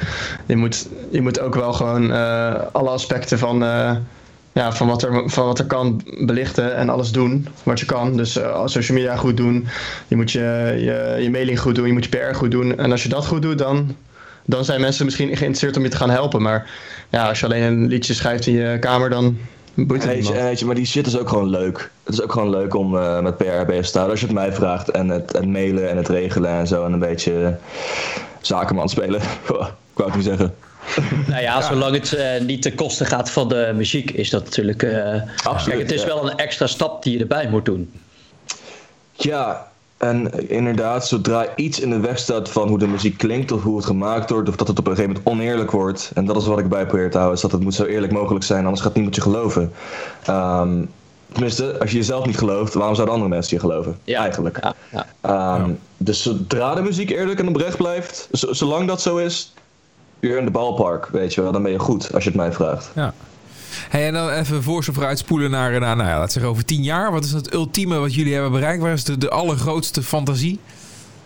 Je moet, je moet ook wel gewoon eh, alle aspecten van, eh, ja, van, wat er, van wat er kan belichten en alles doen wat je kan. Dus eh, social media goed doen, je moet je, je, je mailing goed doen, je moet je PR goed doen. En als je dat goed doet, dan, dan zijn mensen misschien geïnteresseerd om je te gaan helpen. Maar ja, als je alleen een liedje schrijft in je kamer, dan boeit het je, maar die shit is ook gewoon leuk. Het is ook gewoon leuk om eh, met PR bezig te staan. Als je het mij vraagt en het, het mailen en het regelen en zo. En een beetje zakenman spelen. (laughs) Ik wou het niet zeggen. (laughs) Nou ja, zolang het eh, niet ten koste gaat van de muziek, is dat natuurlijk. eh, Absoluut, Kijk, het is ja. wel een extra stap die je erbij moet doen. Ja, en inderdaad, zodra iets in de weg staat van hoe de muziek klinkt of hoe het gemaakt wordt, of dat het op een gegeven moment oneerlijk wordt. En dat is wat ik bij probeer te houden, is dat het moet zo eerlijk mogelijk zijn, anders gaat niemand je geloven. Ehm, tenminste, als je jezelf niet gelooft, waarom zouden andere mensen je geloven? Ja. Eigenlijk. Ja, ja. Ehm, Dus zodra de muziek eerlijk en oprecht blijft, zolang dat zo is, you're in the ballpark, weet je wel. Dan ben je goed, als je het mij vraagt. Ja. Hey, en dan even voor ze vooruit spoelen naar, naar nou ja, laten we zeggen over tien jaar. Wat is het ultieme wat jullie hebben bereikt? Waar is de, de allergrootste fantasie?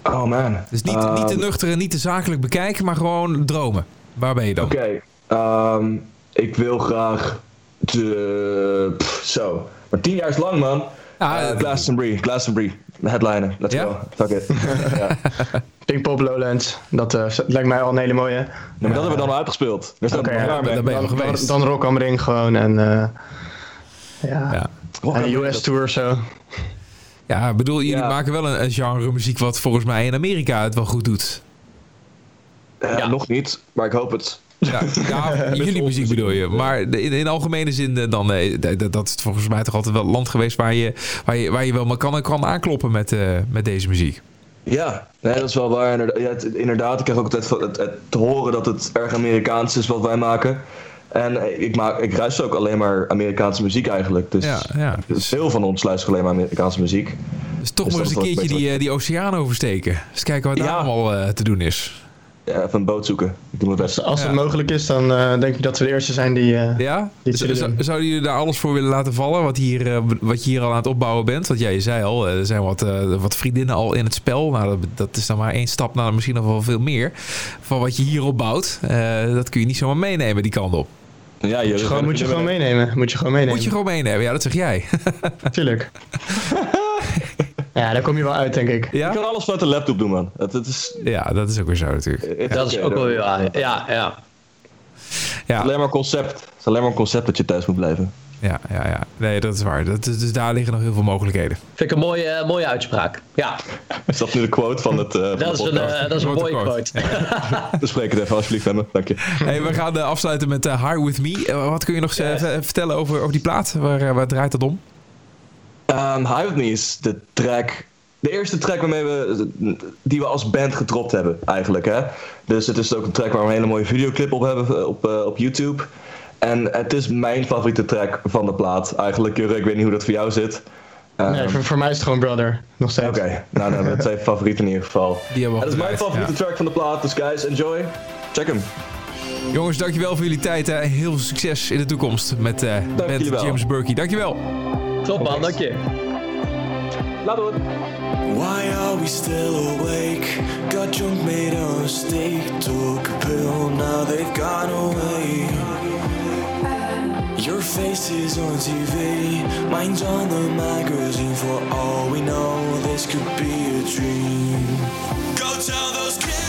Oh man. Dus niet, niet te Ehm, nuchter en niet te zakelijk bekijken, maar gewoon dromen. Waar ben je dan? Oké, ehm, ik wil graag de... pff, zo. Maar tien jaar is lang, man. Ja, Eh, eh, Glastonbury, Glastonbury. Headliner, let's go. Fuck it. (laughs) ja. Pinkpop Lowlands, dat eh, lijkt mij al een hele mooie. Ja, maar dat hebben we dan al uitgespeeld. Ja, mee. daar ben je Dan, dan, geweest. dan Rock am Ring gewoon en... eh, ja. Ja. Rock En US dat- tour zo. Ja, ik bedoel, jullie Ja. maken wel een, een genre muziek wat volgens mij in Amerika het wel goed doet. Eh, Ja. Nog niet, maar ik hoop het. Ja, (laughs) ja jullie muziek bedoel je. Maar in, in algemene zin, dan, eh, dat is volgens mij toch altijd wel een land geweest waar je, waar je, waar je wel maar kan, kan aankloppen met, eh, met deze muziek. Ja, nee, dat is wel waar. Inderdaad, ja, het- inderdaad, ik krijg ook altijd van- het, het, te horen dat het erg Amerikaans is wat wij maken. En ik, maak, ik luister ook alleen maar Amerikaanse muziek eigenlijk. Dus Ja, ja. Dus, veel van ons luisteren alleen maar Amerikaanse muziek. dus toch dus maar eens een keertje die, eh, die oceaan oversteken. Eens kijken wat daar allemaal eh, te doen is. Ja, even een boot zoeken. Ik doe mijn best. Als het Ja. mogelijk is, dan eh, denk ik dat we de eerste zijn die... eh, Ja? Z- z- doen. Zouden jullie daar alles voor willen laten vallen? Wat, hier, eh, wat je hier al aan het opbouwen bent? Want ja, je zei al, eh, er zijn wat, eh, wat vriendinnen al in het spel. Nou, dat, dat is dan maar één stap naar misschien nog wel veel meer. Van wat je hier opbouwt. Eh, dat kun je niet zomaar meenemen die kant op. Ja, moet je, gewoon, moet je gewoon meenemen. Moet je gewoon meenemen. Moet je gewoon meenemen. Ja, dat zeg jij. (laughs) Tuurlijk. (laughs) ja, daar kom je wel uit, denk ik. Je kan alles vanuit de laptop doen, man. Het, het is, Ja, dat is ook weer zo natuurlijk. het- Dat is ook wel weer waar. Ja, ja. Ja, alleen maar concept. Het is alleen maar een concept dat je thuis moet blijven. ja, ja, ja. Nee, dat is waar. Dat, is- dus daar liggen nog heel veel mogelijkheden. Vind ik een mooie, eh, mooie uitspraak. Ja, Is dat nu de quote van, het, eh, van dat is de een, podcast? eh, dat is een mooie quote. quote. Bespreek (laughs) het even alsjeblieft me. Dank je. Hey, we gaan eh, afsluiten met eh, High With Me. Eh, wat kun je nog eh, vertellen over, over die plaat? Waar, eh, waar draait dat om? Um, High With Me is de track... De eerste track waarmee we, die we als band gedropt hebben, eigenlijk. Hè? Dus het is ook een track waar we een hele mooie videoclip op hebben op, eh, op YouTube. En het is mijn favoriete track van de plaat, eigenlijk. Jurre, ik weet niet hoe dat voor jou zit. Um, Nee, voor, voor mij is het gewoon Brother. Nog steeds. Oké, nou dan hebben we twee (laughs) favorieten in ieder geval. Die hebben we Het is mijn favoriete track van de plaat, dus guys, enjoy. Check hem. Jongens, dankjewel voor jullie tijd. Hè. Heel veel succes in de toekomst met eh wel. James Burkey. Dankjewel. Top man, dank je. Laat horen. Why are we still awake? Got drunk, made a mistake. Took a pill, now they've gone away. Your face is on TV, mine's on the magazine. For all we know, this could be a dream. Go tell those kids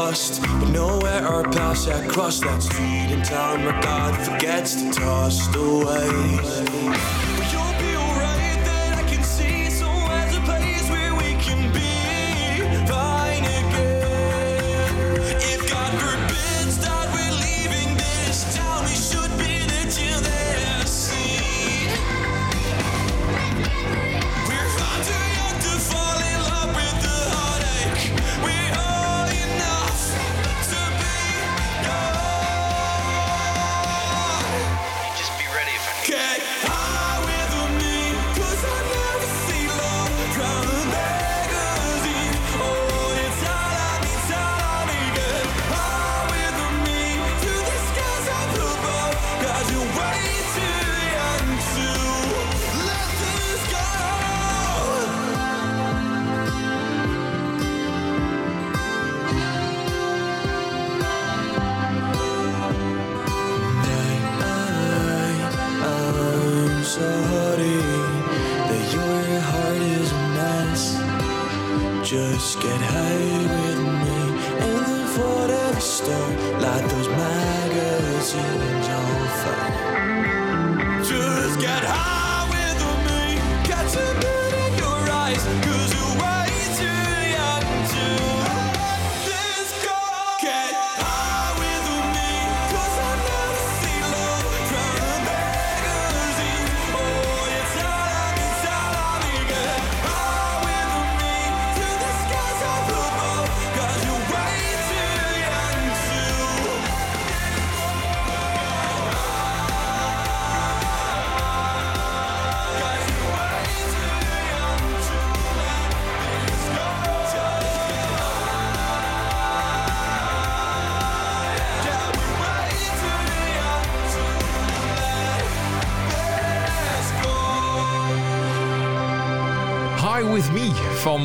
lost, but nowhere our paths have crossed that street in town my God forgets to toss away. But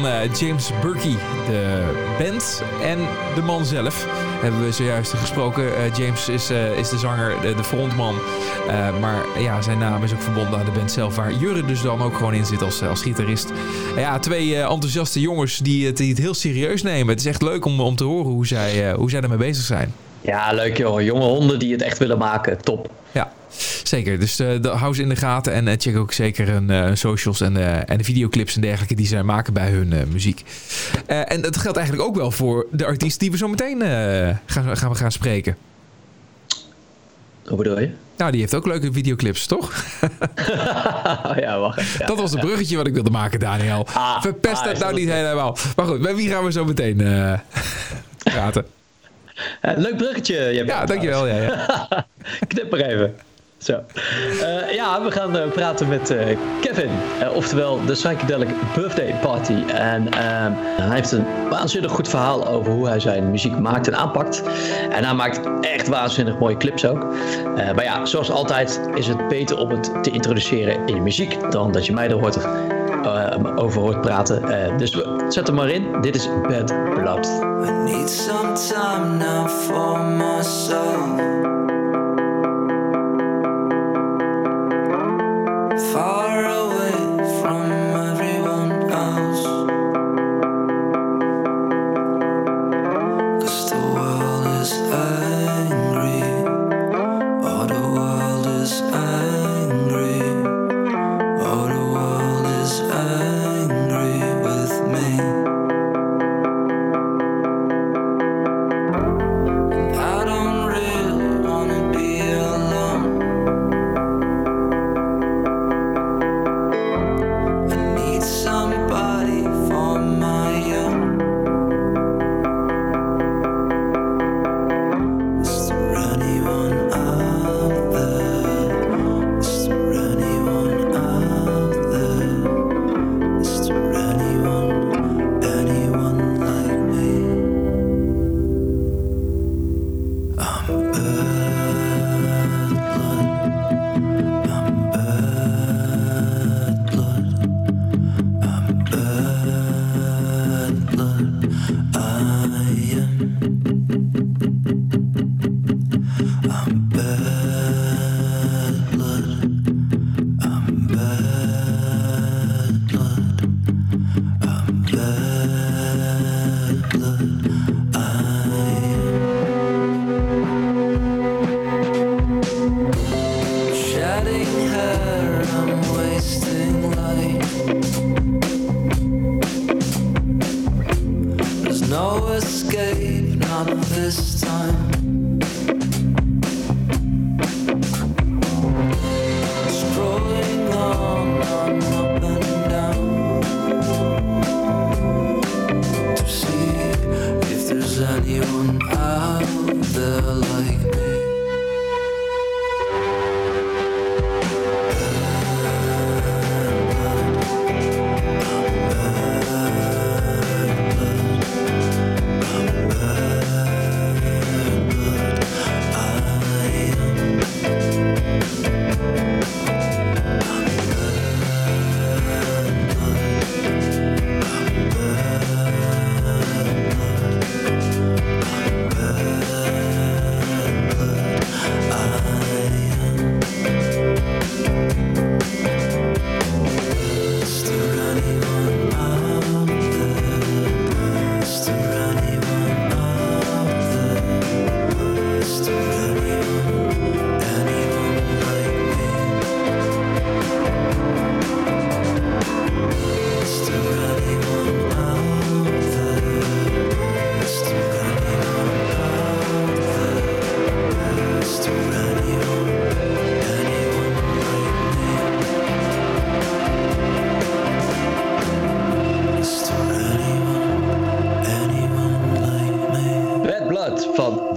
eh, James Burkey, de band en de man zelf. Hebben we zojuist gesproken. Eh, James is, eh, is de zanger, de, frontman. Maar ja, zijn naam is ook verbonden aan de band zelf. Waar Jurre dus dan ook gewoon in zit als, als gitarist. ja, twee enthousiaste jongens die het, die het heel serieus nemen. Het is echt leuk om, om te horen hoe zij, hoe zij ermee bezig zijn. Ja, leuk joh. Jonge honden die het echt willen maken. Top. Zeker. Dus eh, de- hou ze in de gaten en eh, check ook zeker hun eh, socials en, en de videoclips en dergelijke die zij maken bij hun muziek. En dat geldt eigenlijk ook wel voor de artiest die we zo meteen gaan, gaan, we gaan spreken. Hoe bedoel je? Nou, die heeft ook leuke videoclips, toch? (laughs) Ja, wacht. Ja. Dat was het bruggetje wat ik wilde maken, Daniel. Ah, Verpest ah, is nou dat niet het? helemaal. Maar goed, bij wie gaan we zo meteen (laughs) praten? Leuk bruggetje. Ja, dankjewel. Ja, ja. (laughs) Knip maar even. Zo. Eh, ja, we gaan eh, praten met eh, Kevin. Oftewel de Psychedelic Birthday Party. En ehm, hij heeft een waanzinnig goed verhaal over hoe hij zijn muziek maakt en aanpakt. En hij maakt echt waanzinnig mooie clips ook. Maar ja, zoals altijd is het beter om het te introduceren in je muziek dan dat je mij er hoort, eh, over hoort praten. Dus we- zet hem maar in. Dit is Bad Blood. I need some time now for myself.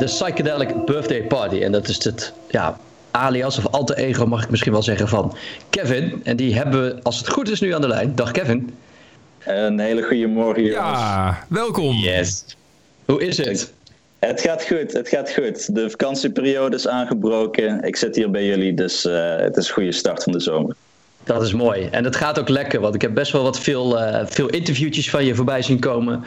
Psychedelic Birthday Party. En dat is het ja, alias of alter ego, mag ik misschien wel zeggen, van Kevin. En die hebben we, als het goed is, nu aan de lijn. Dag Kevin. Een hele goede morgen, jongens. Ja, welkom. Yes. Hoe is het? Het gaat goed, het gaat goed. De vakantieperiode is aangebroken. Ik zit hier bij jullie, dus uh, het is een goede start van de zomer. Dat is mooi. En het gaat ook lekker, want ik heb best wel wat veel, uh, veel interviewtjes van je voorbij zien komen.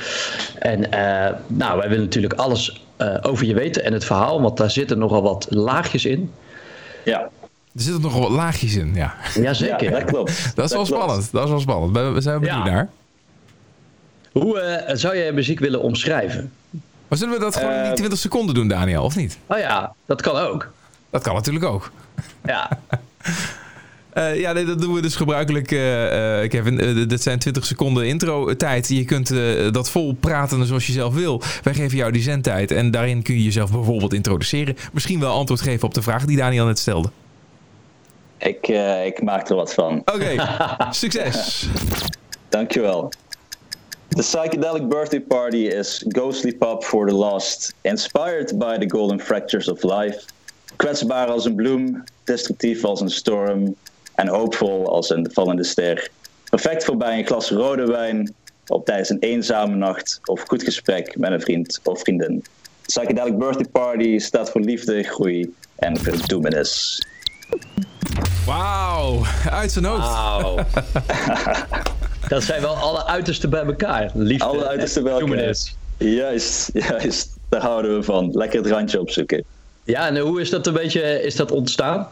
En uh, nou, wij willen natuurlijk alles over je weten en het verhaal, want daar zitten nogal wat laagjes in. Ja. Er zitten nogal wat laagjes in, ja. Jazeker. Ja, dat klopt. (laughs) Dat is dat wel klopt. spannend. Dat is wel spannend. We zijn benieuwd Ja. naar. Hoe uh, zou jij muziek willen omschrijven? Maar zullen we dat gewoon in die Eh, 20 seconden doen, Daniel, of niet? Oh ja, dat kan ook. Dat kan natuurlijk ook. Ja. (laughs) Uh, ja, nee, dat doen we dus gebruikelijk, uh, Kevin. Uh, dit zijn 20 seconden intro-tijd. Je kunt dat vol praten zoals je zelf wil. Wij geven jou die zendtijd en daarin kun je jezelf bijvoorbeeld introduceren. Misschien wel antwoord geven op de vraag die Daniel net stelde. Ik, ik maak er wat van. Oké, okay. (laughs) succes. Dankjewel. The Psychedelic Birthday Party is ghostly pop for the lost, inspired by the golden fractures of life. Kwetsbaar als een bloem, destructief als een storm en hoopvol als een vallende ster. Perfect voor bij een glas rode wijn, op tijdens een eenzame nacht of goed gesprek met een vriend of vriendin. Psychedelic Birthday Party staat voor liefde, groei en verdoemenis. Wauw, uit zijn hoofd. (laughs) Dat zijn wel alle uitersten bij elkaar. Liefde alle uitersten bij elkaar. Juist, juist. Daar houden we van. Lekker het randje opzoeken. Ja, en hoe is dat een beetje is dat ontstaan?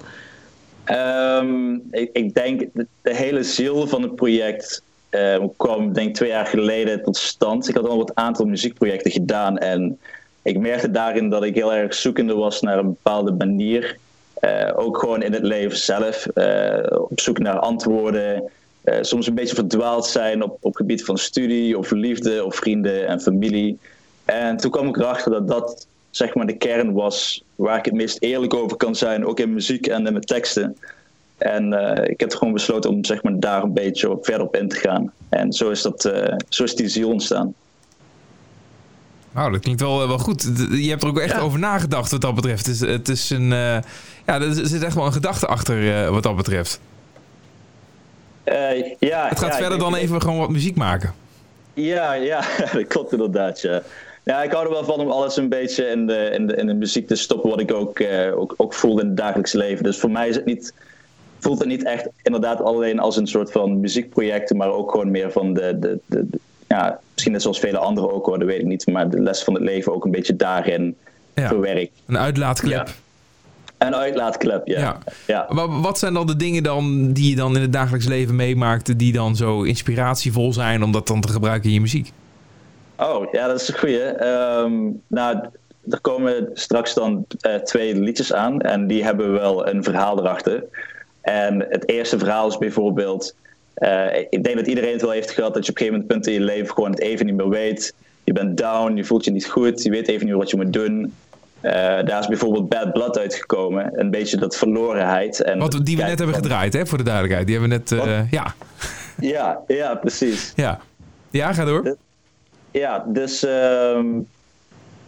Um, ik, ik, denk de, de, hele ziel van het project uh, kwam denk twee jaar geleden tot stand. Ik had al een aantal muziekprojecten gedaan en ik merkte daarin dat ik heel erg zoekende was naar een bepaalde manier. Uh, ook gewoon in het leven zelf. Uh, op zoek naar antwoorden. Uh, soms een beetje verdwaald zijn op, op gebied van studie of liefde of vrienden en familie. En toen kwam ik erachter dat dat zeg maar de kern was waar ik het meest eerlijk over kan zijn, ook in muziek en in mijn teksten. En uh, ik heb gewoon besloten om zeg maar, daar een beetje op, verder op in te gaan. En zo is, dat, uh, zo is die ziel ontstaan. Nou, dat klinkt wel, wel goed. Je hebt er ook echt ja. over nagedacht wat dat betreft. Het is, het is een, uh, ja, er zit echt wel een gedachte achter wat dat betreft. ja, het gaat ja, verder dan even gewoon wat muziek maken. Ja, ja (laughs) dat klopt inderdaad, ja. Ja, ik hou er wel van om alles een beetje in de, in de, in de muziek te stoppen wat ik ook, uh, ook, ook voel in het dagelijks leven. Dus voor mij is het niet, voelt het niet echt inderdaad alleen als een soort van muziekprojecten, maar ook gewoon meer van de, de, de, de ja, misschien net zoals vele anderen ook hoor, dat weet ik niet, maar de les van het leven ook een beetje daarin ja. verwerkt. Een uitlaatklep. Ja. Een uitlaatklep, ja. ja. ja. Maar wat zijn dan de dingen dan die je dan in het dagelijks leven meemaakt, die dan zo inspiratievol zijn om dat dan te gebruiken in je muziek? Oh, ja, dat is een goeie. Um, nou, er komen straks dan uh, twee liedjes aan en die hebben wel een verhaal erachter. En het eerste verhaal is bijvoorbeeld... Uh, ik denk dat iedereen het wel heeft gehad dat je op een gegeven moment in je leven gewoon het even niet meer weet. Je bent down, je voelt je niet goed, je weet even niet wat je moet doen. Uh, daar is bijvoorbeeld Bad Blood uitgekomen. Een beetje dat verlorenheid. En wat, die we net hebben gedraaid, hè, voor de duidelijkheid. Die hebben we net, uh, ja. Ja, ja, precies. Ja, ja ga door. Ja, dus um,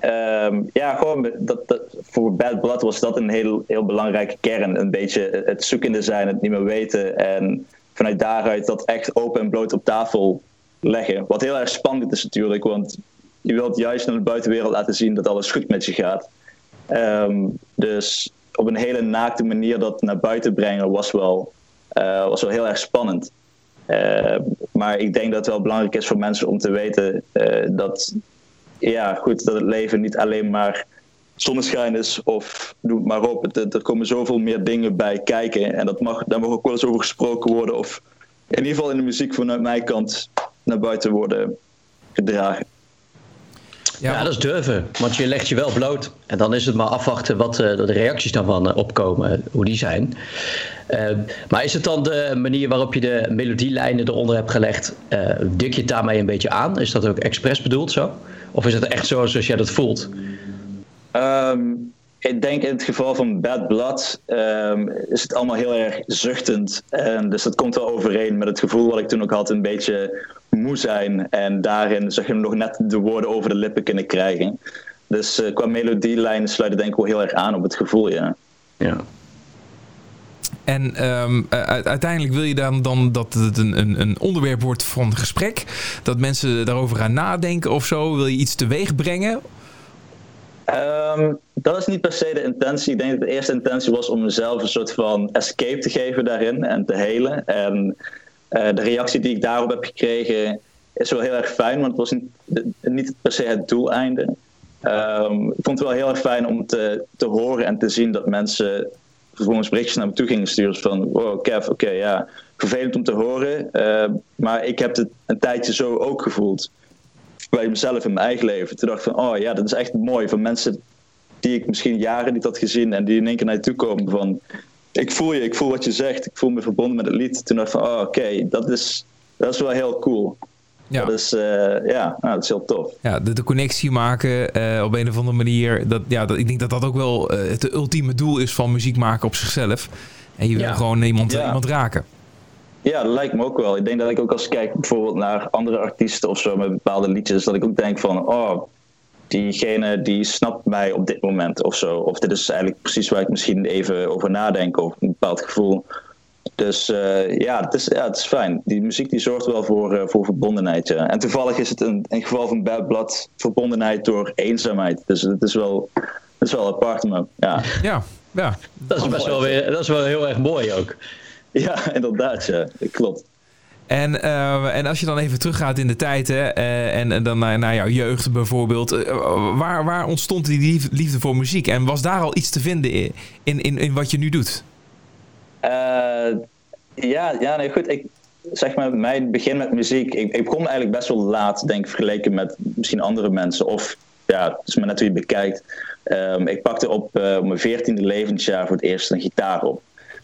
um, ja, gewoon dat, voor Bad Blood was dat een heel, heel belangrijke kern. Een beetje het zoekende zijn, het niet meer weten. En vanuit daaruit dat echt open en bloot op tafel leggen. Wat heel erg spannend is natuurlijk, want je wilt juist naar de buitenwereld laten zien dat alles goed met je gaat. Um, dus op een hele naakte manier dat naar buiten brengen was wel, uh, was wel heel erg spannend. Uh, maar ik denk dat het wel belangrijk is voor mensen om te weten uh, dat, ja, goed, dat het leven niet alleen maar zonneschijn is of het maar op. Er komen zoveel meer dingen bij kijken en dat mag, daar mag ook wel eens over gesproken worden of in ieder geval in de muziek vanuit mijn kant naar buiten worden gedragen. Ja, ja, dat is durven, want je legt je wel bloot. En dan is het maar afwachten wat uh, de reacties daarvan uh, opkomen, hoe die zijn. Uh, maar is het dan de manier waarop je de melodielijnen eronder hebt gelegd, dik je het daarmee een beetje aan? Is dat ook expres bedoeld zo? Of is het echt zo zoals jij dat voelt? Um, ik denk in het geval van Bad Blood um, is het allemaal heel erg zuchtend. En dus dat komt wel overeen met het gevoel wat ik toen ook had, een beetje moe zijn. En daarin zeg je nog net de woorden over de lippen kunnen krijgen. Dus uh, qua melodielijn sluit het denk ik wel heel erg aan op het gevoel, ja. Ja. En um, uiteindelijk wil je dan, dan dat het een, een, een, onderwerp wordt van gesprek. Dat mensen daarover gaan nadenken of zo. Wil je iets teweeg brengen? Um, dat is niet per se de intentie. Ik denk dat de eerste intentie was om mezelf een soort van escape te geven daarin en te helen. En uh, de reactie die ik daarop heb gekregen is wel heel erg fijn, want het was niet, per se het doeleinde. Um, ik vond het wel heel erg fijn om te, te horen en te zien dat mensen vervolgens berichtjes naar me toe gingen sturen van wow Kev, oké ja, vervelend om te horen, uh, maar ik heb het een tijdje zo ook gevoeld bij mezelf in mijn eigen leven. Toen dacht ik van oh ja, dat is echt mooi van mensen die ik misschien jaren niet had gezien en die in één keer naar je toe komen van ik voel je, ik voel wat je zegt, ik voel me verbonden met het lied. Toen dacht ik van oh oké, okay, dat, is, dat is wel heel cool. Ja. Dat is, uh, ja, nou, dat is heel tof. Ja, de, de connectie maken uh, op een of andere manier. Dat, ja, dat, ik denk dat dat ook wel uh, het ultieme doel is van muziek maken op zichzelf. En je wil gewoon iemand, ja. iemand raken. Ja, dat lijkt me ook wel. Ik denk dat ik ook als ik kijk bijvoorbeeld naar andere artiesten of zo met bepaalde liedjes, dat ik ook denk van, oh, diegene die snapt mij op dit moment of zo. Of dit is eigenlijk precies waar ik misschien even over nadenk, of een bepaald gevoel. Dus uh, ja, het is, ja, het is fijn. Die muziek die zorgt wel voor, uh, voor verbondenheid. Ja. En toevallig is het in, in geval van Bad Blood verbondenheid door eenzaamheid. Dus het is wel, het is wel apart, maar ja. Ja, ja. Dat is best wel, weer, dat is wel heel erg mooi ook. (laughs) Ja, inderdaad, ja. Klopt. En, uh, en als je dan even teruggaat in de tijd hè, en, en dan naar, naar jouw jeugd bijvoorbeeld, waar, waar ontstond die liefde voor muziek? En was daar al iets te vinden in, in, in wat je nu doet? Ja, ja, nee, goed. Ik, zeg maar, mijn begin met muziek. Ik, ik begon eigenlijk best wel laat, denk ik, vergeleken met misschien andere mensen. Of ja, het is maar net hoe je bekijkt. Um, ik pakte op mijn veertiende levensjaar voor het eerst een gitaar op.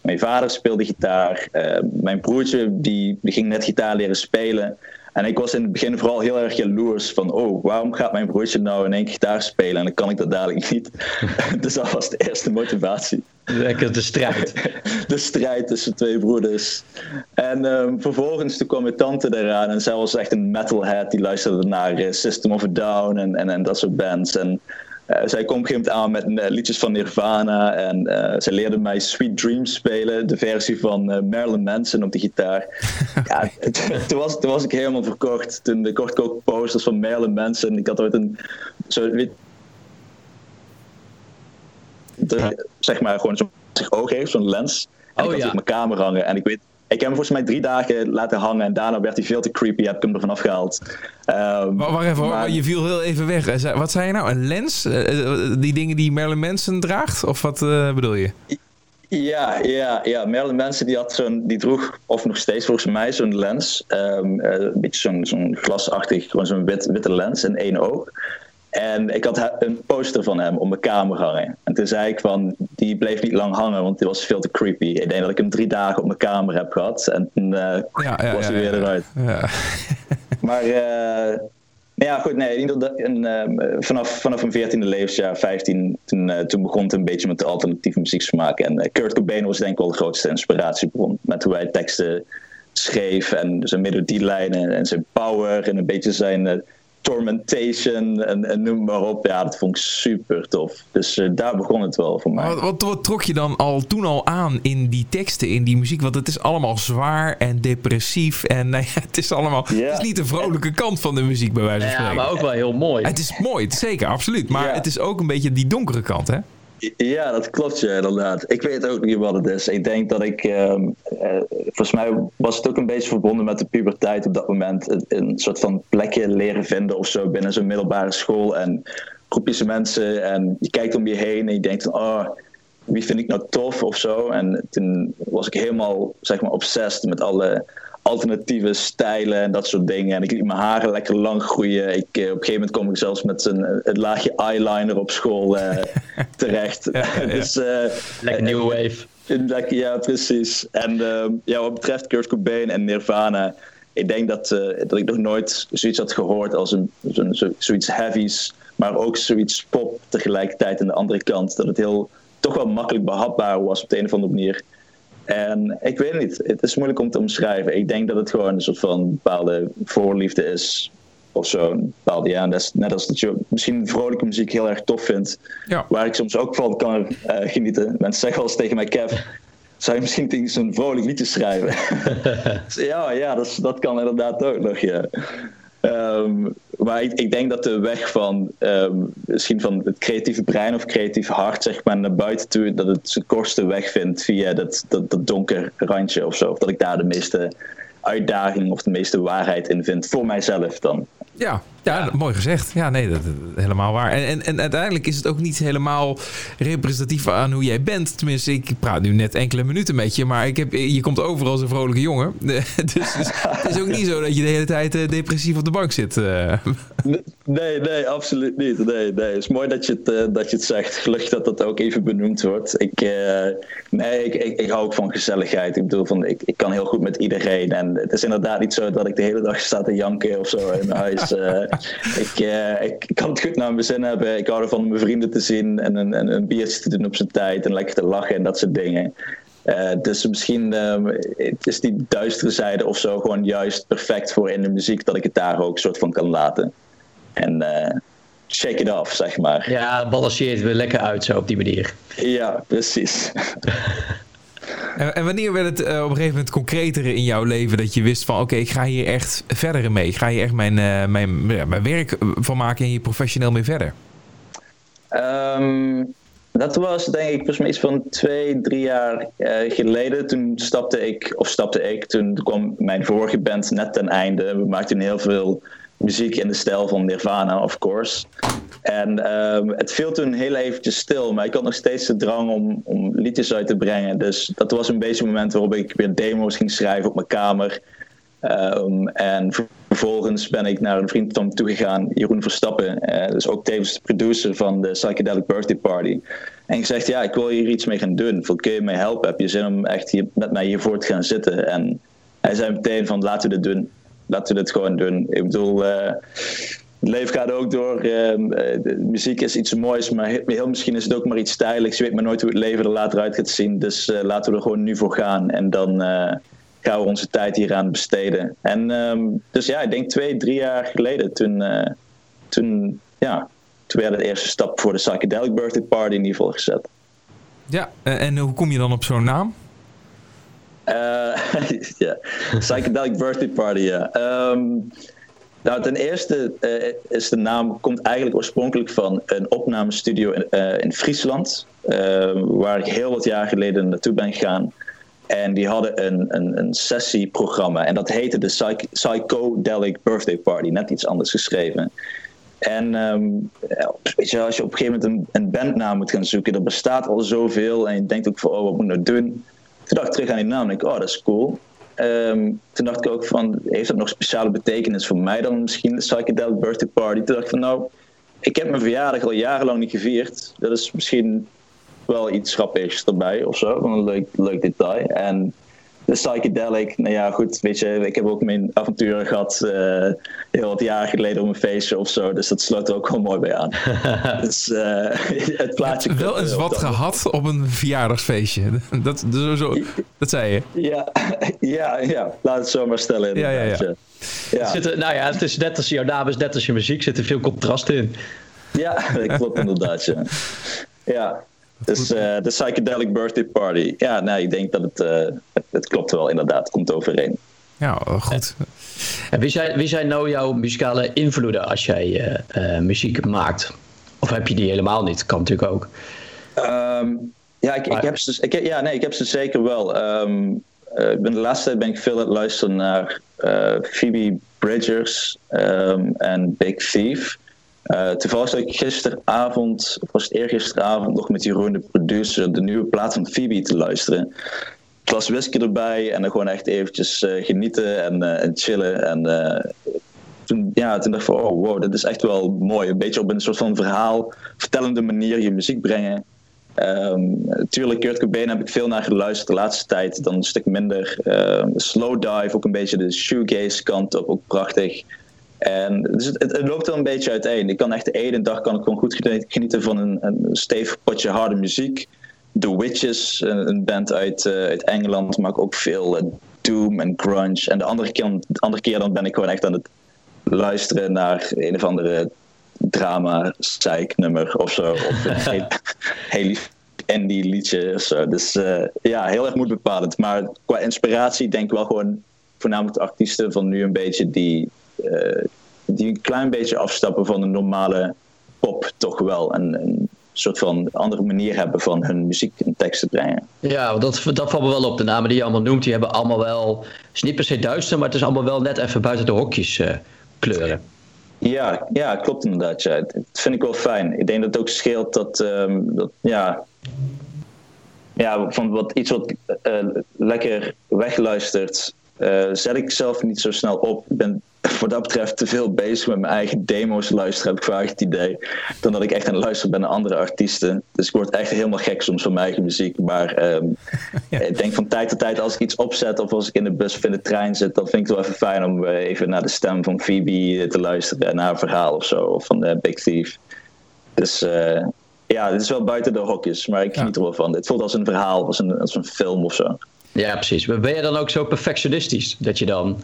Mijn vader speelde gitaar. Uh, mijn broertje die, die ging net gitaar leren spelen. En ik was in het begin vooral heel erg jaloers van, oh, waarom gaat mijn broertje nou in één gitaar spelen en dan kan ik dat dadelijk niet. (laughs) dus dat was de eerste motivatie. Lekker de strijd. (laughs) de strijd tussen twee broeders. En um, vervolgens toen kwam mijn tante eraan en zij was echt een metalhead. Die luisterde naar uh, System of a Down en, en, en dat soort bands. En uh, zij kwam op een gegeven moment aan met uh, liedjes van Nirvana. En uh, zij leerde mij Sweet Dreams spelen. De versie van Marilyn Manson op de gitaar. (laughs) ja, toen, was, toen was ik helemaal verkocht. Toen ik ook posters van Marilyn Manson. Ik had ooit een... Zo, weet, de, zeg maar gewoon zo'n oog heeft, zo'n lens. En oh, ik had ja. op mijn kamer hangen. En ik weet, ik heb hem volgens mij drie dagen laten hangen en daarna werd hij veel te creepy. Heb ik hem ervan afgehaald. Um, Wacht even, maar... je viel heel even weg. Wat zei je nou? Een lens? Uh, die dingen die Marilyn Manson draagt? Of wat uh, bedoel je? Ja, ja, ja. Marilyn Manson die, had zo'n, die droeg, of nog steeds volgens mij, zo'n lens. Um, uh, een beetje zo'n, zo'n glasachtig, gewoon zo'n wit, witte lens in één oog. En ik had een poster van hem op mijn kamer hangen. En toen zei ik van, die bleef niet lang hangen, want die was veel te creepy. Ik denk dat ik hem drie dagen op mijn kamer heb gehad. En toen uh, ja, ja, was hij weer eruit. (laughs) maar, uh, ja goed, nee. En, uh, vanaf, vanaf een veertiende levensjaar, 15, toen, toen begon het een beetje met de alternatieve muziek te maken. En Kurt Cobain was denk ik wel de grootste inspiratiebron. Met hoe hij teksten schreef en zijn melodielijnen en zijn power en een beetje zijn Tormentation en, en, noem maar op. Ja, dat vond ik super tof. Dus uh, daar begon het wel voor mij. Wat, wat, wat, trok je dan al toen al aan in die teksten, in die muziek? Want het is allemaal zwaar en depressief. En nou ja, het is allemaal. Het is niet de vrolijke kant van de muziek, bij wijze van spreken. Ja, maar ook wel heel mooi. Het is mooi, zeker, absoluut. Maar het is ook een beetje die donkere kant, hè? Ja, dat klopt, ja, inderdaad. Ik weet ook niet wat het is. Ik denk dat ik, um, uh, volgens mij was het ook een beetje verbonden met de puberteit op dat moment. Een, soort van plekje leren vinden of zo binnen zo'n middelbare school. En groepjes mensen en je kijkt om je heen en je denkt oh, wie vind ik nou tof of zo. En toen was ik helemaal, zeg maar, obsessed met alle alternatieve stijlen en dat soort dingen. En ik liet mijn haren lekker lang groeien. Ik, uh, op een gegeven moment kom ik zelfs met een, een laagje eyeliner op school uh, (laughs) terecht. ja, ja, (laughs) dus, uh, lekker new wave. Lekker, ja, precies. En ehm, ja, wat betreft Kurt Cobain en Nirvana... Ik denk dat, dat ik nog nooit zoiets had gehoord als een, zo, zoiets heavies... maar ook zoiets pop tegelijkertijd aan de andere kant. Dat het heel, toch wel makkelijk behapbaar was op de een of andere manier... En ik weet niet, het is moeilijk om te omschrijven. Ik denk dat het gewoon een soort van bepaalde voorliefde is of zo. Een bepaalde, ja, net als dat je misschien vrolijke muziek heel erg tof vindt. Ja. Waar ik soms ook van kan eh, genieten. Mensen zeggen wel eens tegen mij, Kev, zou je misschien tegen zo'n vrolijk liedje schrijven? (laughs) ja, ja dat, is- dat kan inderdaad ook nog, ja. Ehm, maar ik, denk dat de weg van ehm, misschien van het creatieve brein of creatieve hart zeg maar, naar buiten toe, dat het zijn kortste weg vindt via dat, dat, dat donker randje of zo. Of dat ik daar de meeste uitdaging of de meeste waarheid in vind voor mijzelf dan. Ja, ja, mooi gezegd. Ja, nee, dat, helemaal waar. En, en, en uiteindelijk is het ook niet helemaal representatief aan hoe jij bent. Tenminste, ik praat nu net enkele minuten met je, maar ik heb, je komt over als een vrolijke jongen. (laughs) dus, dus het is ook niet zo dat je de hele tijd eh, depressief op de bank zit. eh. Nee, nee, absoluut niet. Nee, nee. Het is mooi dat je het, eh, dat je het zegt. Gelukkig dat dat ook even benoemd wordt. Ik, nee, ik, ik, ik hou ook van gezelligheid. Ik bedoel, van, ik, ik kan heel goed met iedereen. En het is inderdaad niet zo dat ik de hele dag sta te janken of zo in mijn huis. (laughs) ik, eh, ik, ik kan het goed naar mijn zin hebben. Ik hou ervan om mijn vrienden te zien en een, een, een biertje te doen op zijn tijd. En lekker te lachen en dat soort dingen. Eh, dus misschien ehm, het is die duistere zijde of zo gewoon juist perfect voor in de muziek. Dat ik het daar ook soort van kan laten. En eh, shake it off, zeg maar. Ja, balanceert weer lekker uit zo op die manier. Ja, precies. (laughs) En, en wanneer werd het eh, op een gegeven moment concreter in jouw leven dat je wist van oké, ik ga hier echt verder mee. Ik ga hier echt mijn, eh, mijn, ja, mijn werk eh, van maken en hier professioneel mee verder. Ehm, dat was denk ik volgens mij iets van twee, drie jaar geleden. Toen stapte ik, of stapte ik, toen kwam mijn vorige band net ten einde. We maakten heel veel muziek in de stijl van Nirvana, of course. En ehm, het viel toen heel eventjes stil, maar ik had nog steeds de drang om, om liedjes uit te brengen. Dus dat was een beetje het moment waarop ik weer demo's ging schrijven op mijn kamer. Ehm, en vervolgens ben ik naar een vriend van me toegegaan, Jeroen Verstappen. eh, dus ook tevens de producer van de Psychedelic Birthday Party. En gezegd, ja, ik wil hier iets mee gaan doen. Kun je mij helpen? Heb je zin om echt met mij hiervoor te gaan zitten? En hij zei meteen van, laten we dit doen. Laten we dit gewoon doen. Ik bedoel, eh, het leven gaat ook door. ehm, eh, muziek is iets moois, maar heel, misschien is het ook maar iets stijligs. Je weet maar nooit hoe het leven er later uit gaat zien. Dus eh, laten we er gewoon nu voor gaan. En dan eh, gaan we onze tijd hieraan besteden. En ehm, dus ja, ik denk twee, drie jaar geleden, toen, eh, toen, ja, toen werd de eerste stap voor de Psychedelic Birthday Party in ieder geval gezet. Ja, eh, en hoe kom je dan op zo'n naam? (laughs) Ja, Psychedelic Birthday Party, ja. Ehm, nou, ten eerste eh, is de naam komt eigenlijk oorspronkelijk van een opnamestudio in, eh, in Friesland, eh, waar ik heel wat jaar geleden naartoe ben gegaan. En die hadden een, een, een sessieprogramma en dat heette de Psych- Psychedelic Birthday Party, net iets anders geschreven. En ehm, ja, weet je, als je op een gegeven moment een, een bandnaam moet gaan zoeken, er bestaat al zoveel en je denkt ook van, oh, wat moet ik nou doen? Toen dacht ik terug aan die naam en ik, oh, dat is cool. Ehm, toen dacht ik ook van, heeft dat nog speciale betekenis voor mij dan misschien, de Psychedelic Birthday Party? Toen dacht ik van, nou, ik heb mijn verjaardag al jarenlang niet gevierd. Dat is misschien wel iets grappigs erbij of zo, een leuk, leuk detail. En de psychedelic, nou ja, goed, weet je, ik heb ook mijn avonturen gehad eh, heel wat jaar geleden op een feestje of zo, dus dat sloot er ook wel mooi bij aan. (laughs) dus eh, (laughs) het plaatje. Wel eens wat gehad op een verjaardagsfeestje. (laughs) Dat, zo, zo, dat zei je. Ja, ja, ja, laat het zo maar stellen. Ja, ja, ja. Ja, ja. Zit er, nou ja, het is net als jouw naam is net als je muziek, zit er veel contrast in. Ja, dat klopt inderdaad, ja. Ja, dus eh, de Psychedelic Birthday Party. Ja, nee, ik denk dat het, eh, het, het klopt wel inderdaad, het komt overeen. Ja, eh, goed. En wie zijn, wie zijn nou jouw muzikale invloeden als jij eh, eh, muziek maakt? Of heb je die helemaal niet? Kan natuurlijk ook. Ehm, ja, ik, ik, heb ze, ik, heb- ja, nee, ik heb ze zeker wel. Ehm, eh, ik ben de laatste tijd ben ik veel aan het luisteren naar eh, Phoebe Bridgers ehm, en Big Thief. Eh, toevallig zat ik gisteravond, of was het eergisteravond, nog met Jeroen, de producer, de nieuwe plaat van Phoebe te luisteren. Glas whisky erbij en dan gewoon echt eventjes eh, genieten en, eh, en chillen. En toen, ja, toen dacht ik van, oh wow, dit is echt wel mooi. Een beetje op een soort van verhaal, vertellende manier je muziek brengen. Ehm tuurlijk, Kurt Cobain heb ik veel naar geluisterd de laatste tijd. Dan een stuk minder. Ehm, slow dive, ook een beetje de shoegaze kant op, ook prachtig. En dus het, het, loopt wel een beetje uiteen. Ik kan echt de ene dag kan ik gewoon goed geni- genieten van een, een stevig potje harde muziek. The Witches, een, een band uit, eh, uit Engeland, maakt ook veel eh, doom en grunge. En de andere keer, de andere keer dan ben ik gewoon echt aan het luisteren naar een of andere drama nummer of zo. Of een (laughs) heel, heel lief indie liedje of zo. Dus eh, ja, heel erg moedbepalend. Maar qua inspiratie denk ik wel gewoon voornamelijk de artiesten van nu een beetje die, die een klein beetje afstappen van de normale pop toch wel. En een soort van andere manier hebben van hun muziek en tekst te brengen. Ja, dat, dat valt me wel op. De namen die je allemaal noemt, die hebben allemaal wel... Het is niet per se duister, maar het is allemaal wel net even buiten de hokjes uh, kleuren. Ja, ja, klopt inderdaad. Ja. Dat vind ik wel fijn. Ik denk dat het ook scheelt dat, um, dat ja, ja, van wat, iets wat uh, lekker wegluistert, uh, zet ik zelf niet zo snel op. Ik ben wat dat betreft te veel bezig met mijn eigen demo's luisteren, heb ik vaak het idee. Dan dat ik echt aan het luisteren ben naar andere artiesten. Dus ik word echt helemaal gek soms van mijn eigen muziek. Maar um, (laughs) ja. ik denk van tijd tot tijd als ik iets opzet of als ik in de bus of in de trein zit, dan vind ik het wel even fijn om uh, even naar de stem van Phoebe te luisteren. Naar een verhaal of zo, of van uh, Big Thief. Dus uh, ja, dit is wel buiten de hokjes, maar ik geniet ja. er wel van. Het voelt als een verhaal, als een, als een film of zo. Ja, precies. Maar ben je dan ook zo perfectionistisch dat je dan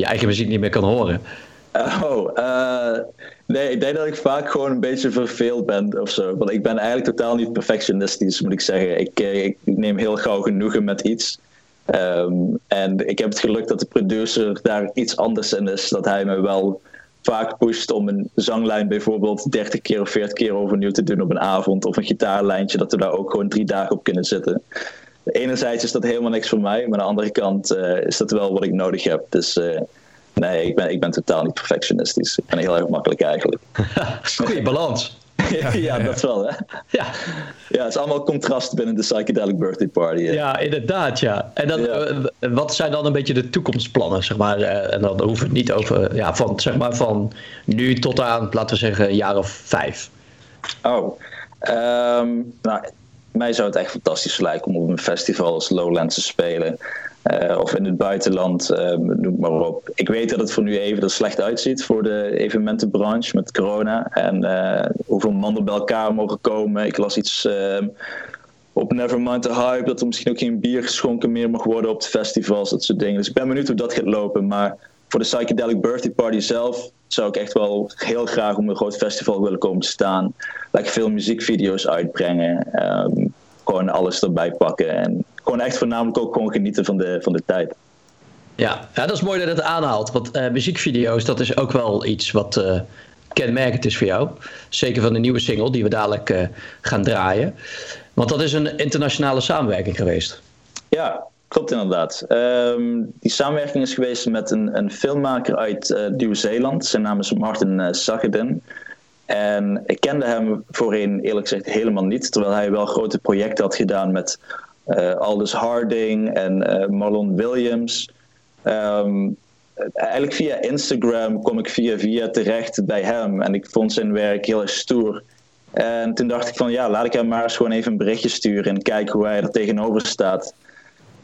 je eigen muziek niet meer kan horen? Oh, uh, nee, ik denk dat ik vaak gewoon een beetje verveeld ben of zo. Want ik ben eigenlijk totaal niet perfectionistisch, moet ik zeggen. Ik, ik neem heel gauw genoegen met iets. Um, en ik heb het geluk dat de producer daar iets anders in is. Dat hij me wel vaak pusht om een zanglijn bijvoorbeeld 30 keer of 40 keer overnieuw te doen op een avond. Of een gitaarlijntje, dat we daar ook gewoon drie dagen op kunnen zitten. Enerzijds is dat helemaal niks voor mij, maar aan de andere kant uh, is dat wel wat ik nodig heb. Dus uh, nee, ik ben, ik ben totaal niet perfectionistisch. Ik ben heel erg makkelijk eigenlijk. (laughs) Goeie balans. (laughs) ja, ja, dat wel, hè? Ja. ja, het is allemaal contrast binnen de Psychedelic Birthday Party. Hè? Ja, inderdaad, ja. En dan, ja. Uh, wat zijn dan een beetje de toekomstplannen, zeg maar? Uh, en dan hoeft het niet over, ja, van, zeg maar, van nu tot aan, laten we zeggen, een jaar of vijf. Oh, um, nou, mij zou het echt fantastisch lijken om op een festival als Lowlands te spelen. Uh, of in het buitenland, uh, noem maar op. Ik weet dat het voor nu even er slecht uitziet voor de evenementenbranche met corona. En uh, hoeveel mannen bij elkaar mogen komen. Ik las iets op Nevermind the Hype dat er misschien ook geen bier geschonken meer mag worden op de festivals, dat soort dingen. Dus ik ben benieuwd hoe dat gaat lopen. Maar voor de Psychedelic Birthday Party zelf zou ik echt wel heel graag op een groot festival willen komen te staan. Lekker veel muziekvideo's uitbrengen. Um, gewoon alles erbij pakken. En gewoon echt voornamelijk ook gewoon genieten van de, van de tijd. Ja, ja, dat is mooi dat het aanhaalt. Want uh, muziekvideo's, dat is ook wel iets wat uh, kenmerkend is voor jou. Zeker van de nieuwe single die we dadelijk uh, gaan draaien. Want dat is een internationale samenwerking geweest. Ja, klopt inderdaad. Um, die samenwerking is geweest met een, een filmmaker uit Nieuw-Zeeland. Zijn naam is Martin uh, Sageden. En ik kende hem voorheen eerlijk gezegd helemaal niet. Terwijl hij wel grote projecten had gedaan met uh, Aldous Harding en uh, Marlon Williams. Um, eigenlijk via Instagram kom ik via via terecht bij hem. En ik vond zijn werk heel erg stoer. En toen dacht ik van ja, laat ik hem maar eens gewoon even een berichtje sturen en kijken hoe hij er tegenover staat.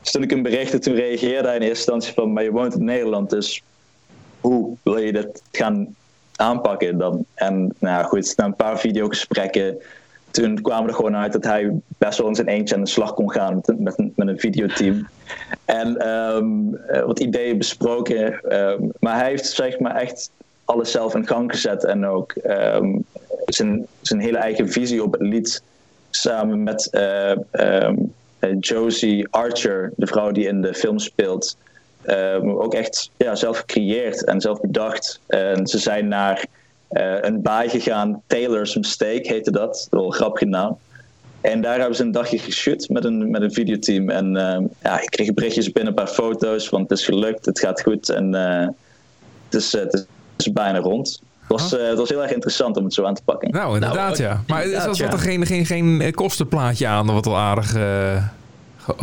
Toen ik een berichtte, toen reageerde hij in eerste instantie van, maar je woont in Nederland, dus hoe wil je dit gaan aanpakken dan? En nou goed, na een paar videogesprekken toen kwamen er gewoon uit dat hij best wel in zijn eentje aan de slag kon gaan met, met, een, met een videoteam. (laughs) En um, wat ideeën besproken. Um, maar hij heeft zeg maar echt alles zelf in gang gezet en ook um, zijn, zijn hele eigen visie op het lied samen met uh, Josie Archer, de vrouw die in de film speelt, ook echt ja, zelf gecreëerd en zelf bedacht. En ze zijn naar uh, een baai gegaan. Taylor's Mistake heette dat. Wel een grappige naam. En daar hebben ze een dagje geshoot met een, met een videoteam. En uh, ja, ik kreeg berichtjes binnen, een paar foto's. Want het is gelukt, het gaat goed. En uh, het, is, het is bijna rond. Het was, uh, het was heel erg interessant om het zo aan te pakken. Nou, inderdaad, nou, ja. Maar inderdaad, zat er geen, geen, geen kostenplaatje aan, wat wel aardig...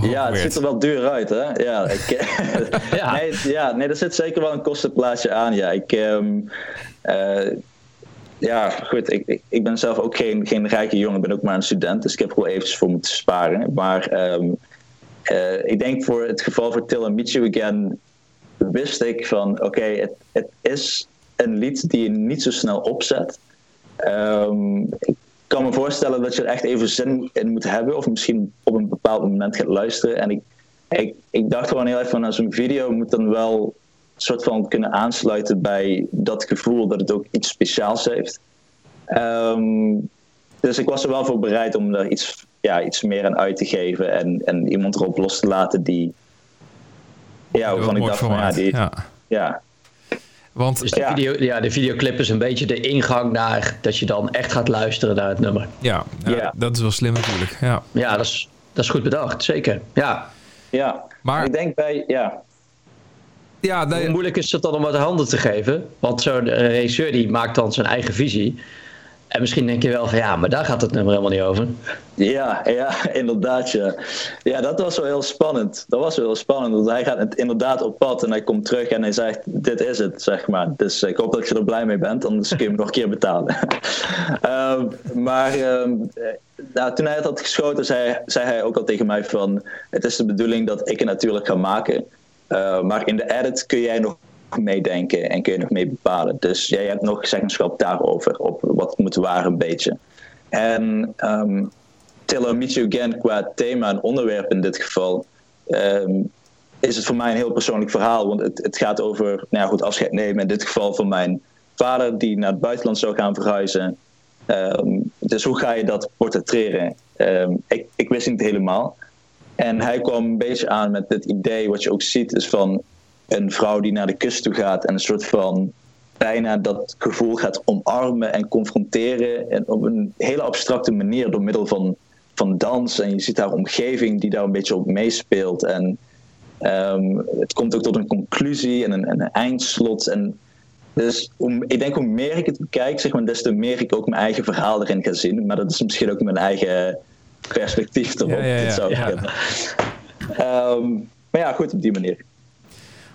ja, het ziet er wel duur uit, hè? Ja, ik, (laughs) ja. Nee, ja, nee, er zit zeker wel een kostenplaatje aan. Ja, ik, um, ja, goed, ik, ik, ik, ben zelf ook geen, geen rijke jongen, ik ben ook maar een student, dus ik heb er wel eventjes voor moeten sparen. Maar um, uh, ik denk voor het geval voor Till and Meet You Again wist ik van oké, okay, het, het is een lied die je niet zo snel opzet. Um, ik kan me voorstellen dat je er echt even zin in moet hebben, of misschien op een bepaald moment gaat luisteren. En ik, ik, ik dacht gewoon heel even van, nou, zo'n video moet dan wel soort van kunnen aansluiten bij dat gevoel dat het ook iets speciaals heeft. Ehm, dus ik was er wel voor bereid om er iets, ja, iets meer aan uit te geven en, en iemand erop los te laten die. Ja, waarvan ik dacht van ja, formaat. die, Ja. ja, Want Dus de, Ja. video, ja, de videoclip is een beetje de ingang naar dat je dan echt gaat luisteren naar het nummer. ja, ja, Ja. dat is wel slim natuurlijk. Ja. Ja, dat is, dat is goed bedacht, zeker. Ja. ja. Maar- ik denk bij, ja, Ja, nee, Hoe moeilijk is het dan om uit de handen te geven? Want zo'n eh, regisseur die maakt dan zijn eigen visie. En misschien denk je wel van ja, maar daar gaat het nummer helemaal niet over. Ja, ja, (laughs) inderdaad. Ja. ja, dat was wel heel spannend. Dat was wel heel spannend. Want hij gaat inderdaad op pad en hij komt terug en hij zegt: Dit is het, zeg maar. Dus ik hoop dat je er blij mee bent, anders kun je me nog een keer betalen. (laughs) Ehm, maar ehm, eh, nou, toen hij het had geschoten, zei, zei hij ook al tegen mij: van, Het is de bedoeling dat ik het natuurlijk ga maken. Eh, maar in de edit kun jij nog meedenken en kun je nog mee bepalen. Dus jij hebt nog zeggenschap daarover, op wat het moet waren een beetje. En Till I Meet You Again qua thema en onderwerp in dit geval, ehm, is het voor mij een heel persoonlijk verhaal. Want het, het gaat over nou ja, goed, afscheid nemen. In dit geval van mijn vader die naar het buitenland zou gaan verhuizen. Ehm, dus hoe ga je dat portretteren? Ik, ik wist niet helemaal. En hij kwam een beetje aan met dit idee, wat je ook ziet, is van een vrouw die naar de kust toe gaat en een soort van bijna dat gevoel gaat omarmen en confronteren. En op een hele abstracte manier door middel van, van dans. En je ziet haar omgeving die daar een beetje op meespeelt. En ehm, het komt ook tot een conclusie en een, een eindslot. En dus hoe, ik denk hoe meer ik het bekijk, zeg maar, des te meer ik ook mijn eigen verhaal erin ga zien. Maar dat is misschien ook mijn eigen perspectief erop. Ja, ja, ja. Ehm, maar ja, goed, op die manier.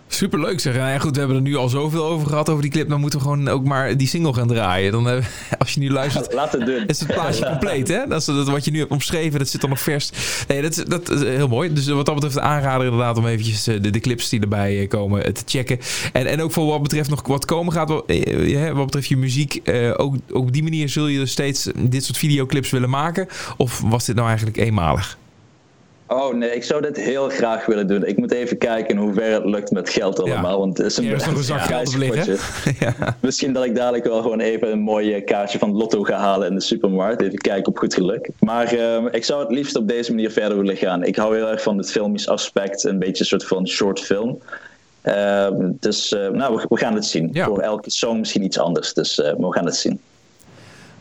Superleuk zeg. Nou ja, goed, we hebben er nu al zoveel over gehad over die clip. Dan moeten we gewoon ook maar die single gaan draaien. Dan, eh, (laughs) als je nu luistert, Laat het doen. is het plaatje compleet, hè? Dat is dat, wat je nu hebt omschreven, dat zit dan nog vers. Nee, dat, is- dat is heel mooi. Dus wat dat betreft een aanrader inderdaad om eventjes eh, de, de clips die erbij eh, komen eh, te checken. En, en ook voor wat betreft nog wat komen gaat, wat, eh, wat betreft je muziek, eh, ook, ook op die manier zul je dus steeds dit soort videoclips willen maken? Of was dit nou eigenlijk eenmalig? Oh nee, ik zou dit heel graag willen doen. Ik moet even kijken in hoeverre het lukt met geld allemaal. Ja. Want het is een, nog een zak (laughs) ja, geld. Misschien dat ik dadelijk wel gewoon even een mooi eh, kaartje van Lotto ga halen in de supermarkt. Even kijken op goed geluk. Maar ehm, ik zou het liefst op deze manier verder willen gaan. Ik hou heel erg van het filmisch aspect. Een beetje een soort van short film. Ehm, dus eh, nou, we, we gaan het zien. Voor elke song misschien iets anders. Dus eh, we gaan het zien.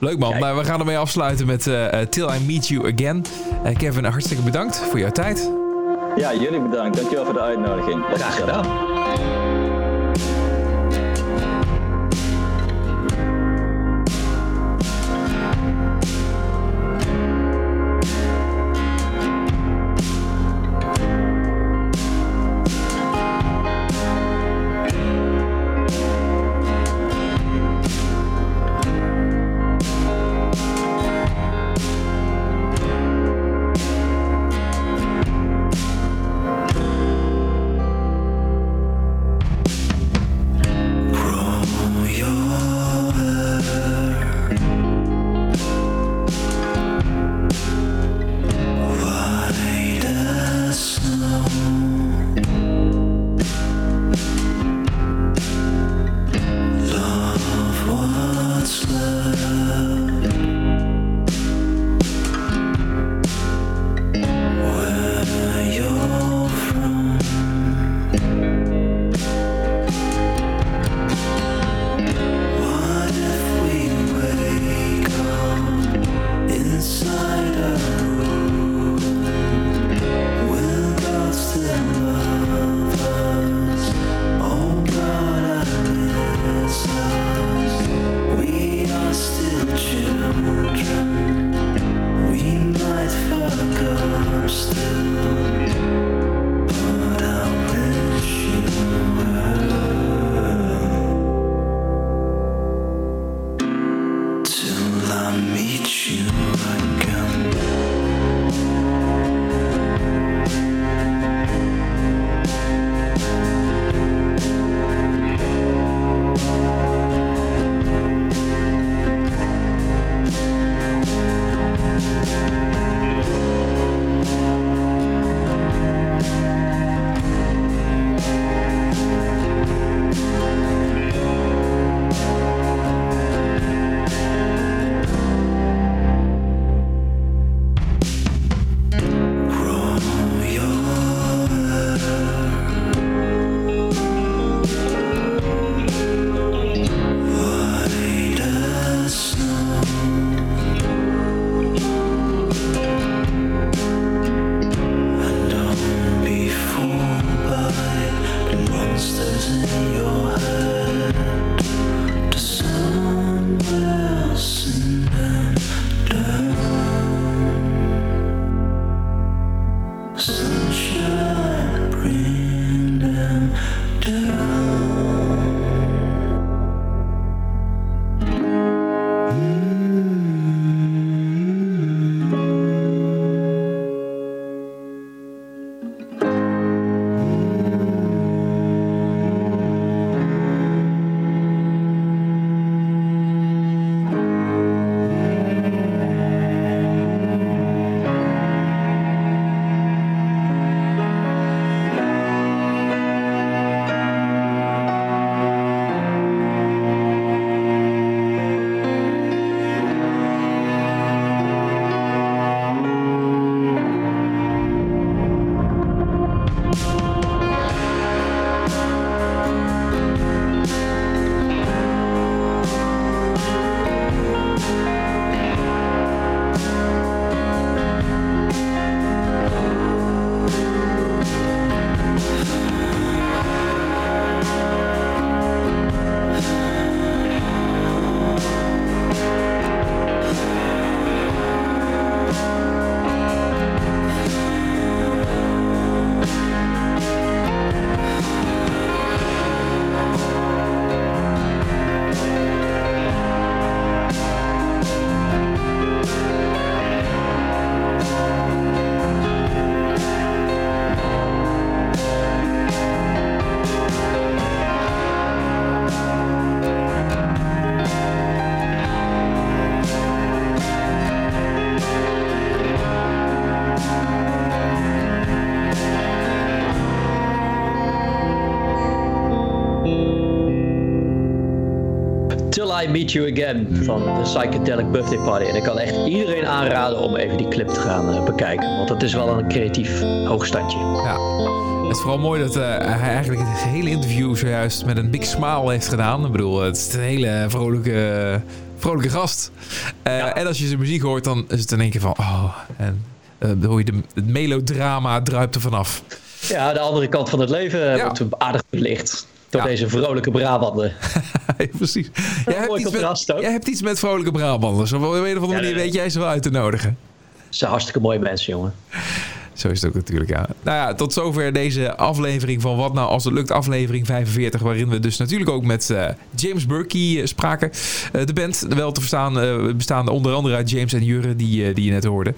Leuk man. Nou, we gaan ermee afsluiten met eh, eh, Till I Meet You Again. Eh, Kevin, hartstikke bedankt voor jouw tijd. Ja, jullie bedankt. Dankjewel voor de uitnodiging. Graag gedaan. Meet You Again van de Psychedelic Birthday Party. En ik kan echt iedereen aanraden om even die clip te gaan eh, bekijken. Want het is wel een creatief hoogstandje. Ja. Het is vooral mooi dat eh, hij eigenlijk het gehele interview zojuist met een big smile heeft gedaan. Ik bedoel, het is een hele vrolijke, vrolijke gast. Eh, En als je zijn muziek hoort, dan is het in één keer van... Oh, en hoor je de, het melodrama druipt er vanaf. Ja, de andere kant van het leven Ja. wordt aardig verlicht. Door Ja. deze vrolijke Brabander. (laughs) Ja, Precies. Jij hebt, iets met, jij hebt iets met vrolijke Brabanders. Op een of andere manier weet jij ze wel uit te nodigen. Ze zijn hartstikke mooie mensen, jongen. Zo is het ook natuurlijk, ja. Nou ja, tot zover deze aflevering van Wat Nou Als Het Lukt, aflevering 45... waarin we dus natuurlijk ook met eh, James Burkey eh, spraken. Eh, de band, wel te verstaan, bestaande onder andere uit James en Jurre, die, die je net hoorde.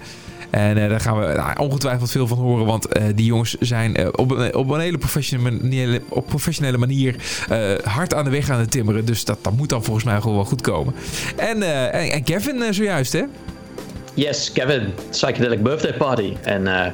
En eh, daar gaan we nou, ongetwijfeld veel van horen, want eh, die jongens zijn eh, op, een, op een hele professionele manier, op professionele manier hard aan de weg aan het timmeren. Dus dat, dat moet dan volgens mij gewoon wel goed komen. En, en, en Kevin zojuist, hè? Yes, Kevin. Psychedelic Birthday Party. En eh,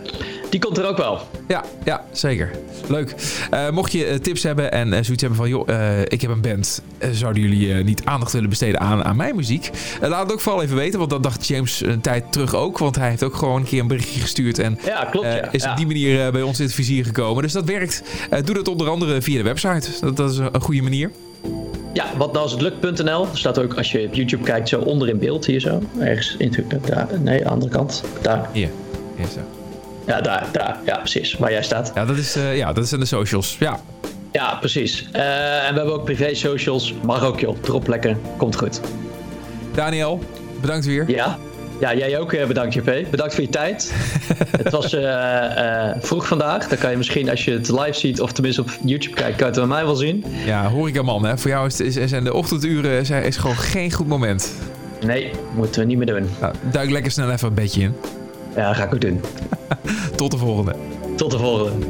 die komt er ook wel. Ja, ja, zeker. Leuk. Eh, mocht je eh, tips hebben en zoiets hebben van... joh, ik heb een band. Zouden jullie niet aandacht willen besteden aan, aan mijn muziek? Laat het ook vooral even weten, want dat dacht James een tijd terug ook. Want hij heeft ook gewoon een keer een berichtje gestuurd... en Ja, klopt. ja. is Ja. op die manier bij ons in het vizier gekomen. Dus dat werkt. Doe dat onder andere via de website. Dat, dat is een goede manier. Ja, wat nou als het lukt.nl. staat ook als je op YouTube kijkt zo onder in beeld hier zo. Ergens in daar, nee, andere kant. Daar. Hier. Hier zo. Ja, daar, daar. Ja, precies. Waar jij staat. Ja, dat is, eh, ja, dat zijn de socials. Ja, Ja, precies. Eh, en we hebben ook privé socials. Mag ook joh. Drop lekker. Komt goed. Daniel, bedankt weer. Ja. Ja, jij ook eh, bedankt JP. Bedankt voor je tijd. (laughs) het was eh, eh, vroeg vandaag. Dan kan je misschien als je het live ziet of tenminste op YouTube kijkt, kan je het bij mij wel zien. Ja, horecaman, hè. Voor jou is, is, zijn de ochtenduren is gewoon geen goed moment. Nee, moeten we niet meer doen. Nou, duik lekker snel even een beetje in. Ja, ga ik ook doen. (laughs) Tot de volgende. Tot de volgende.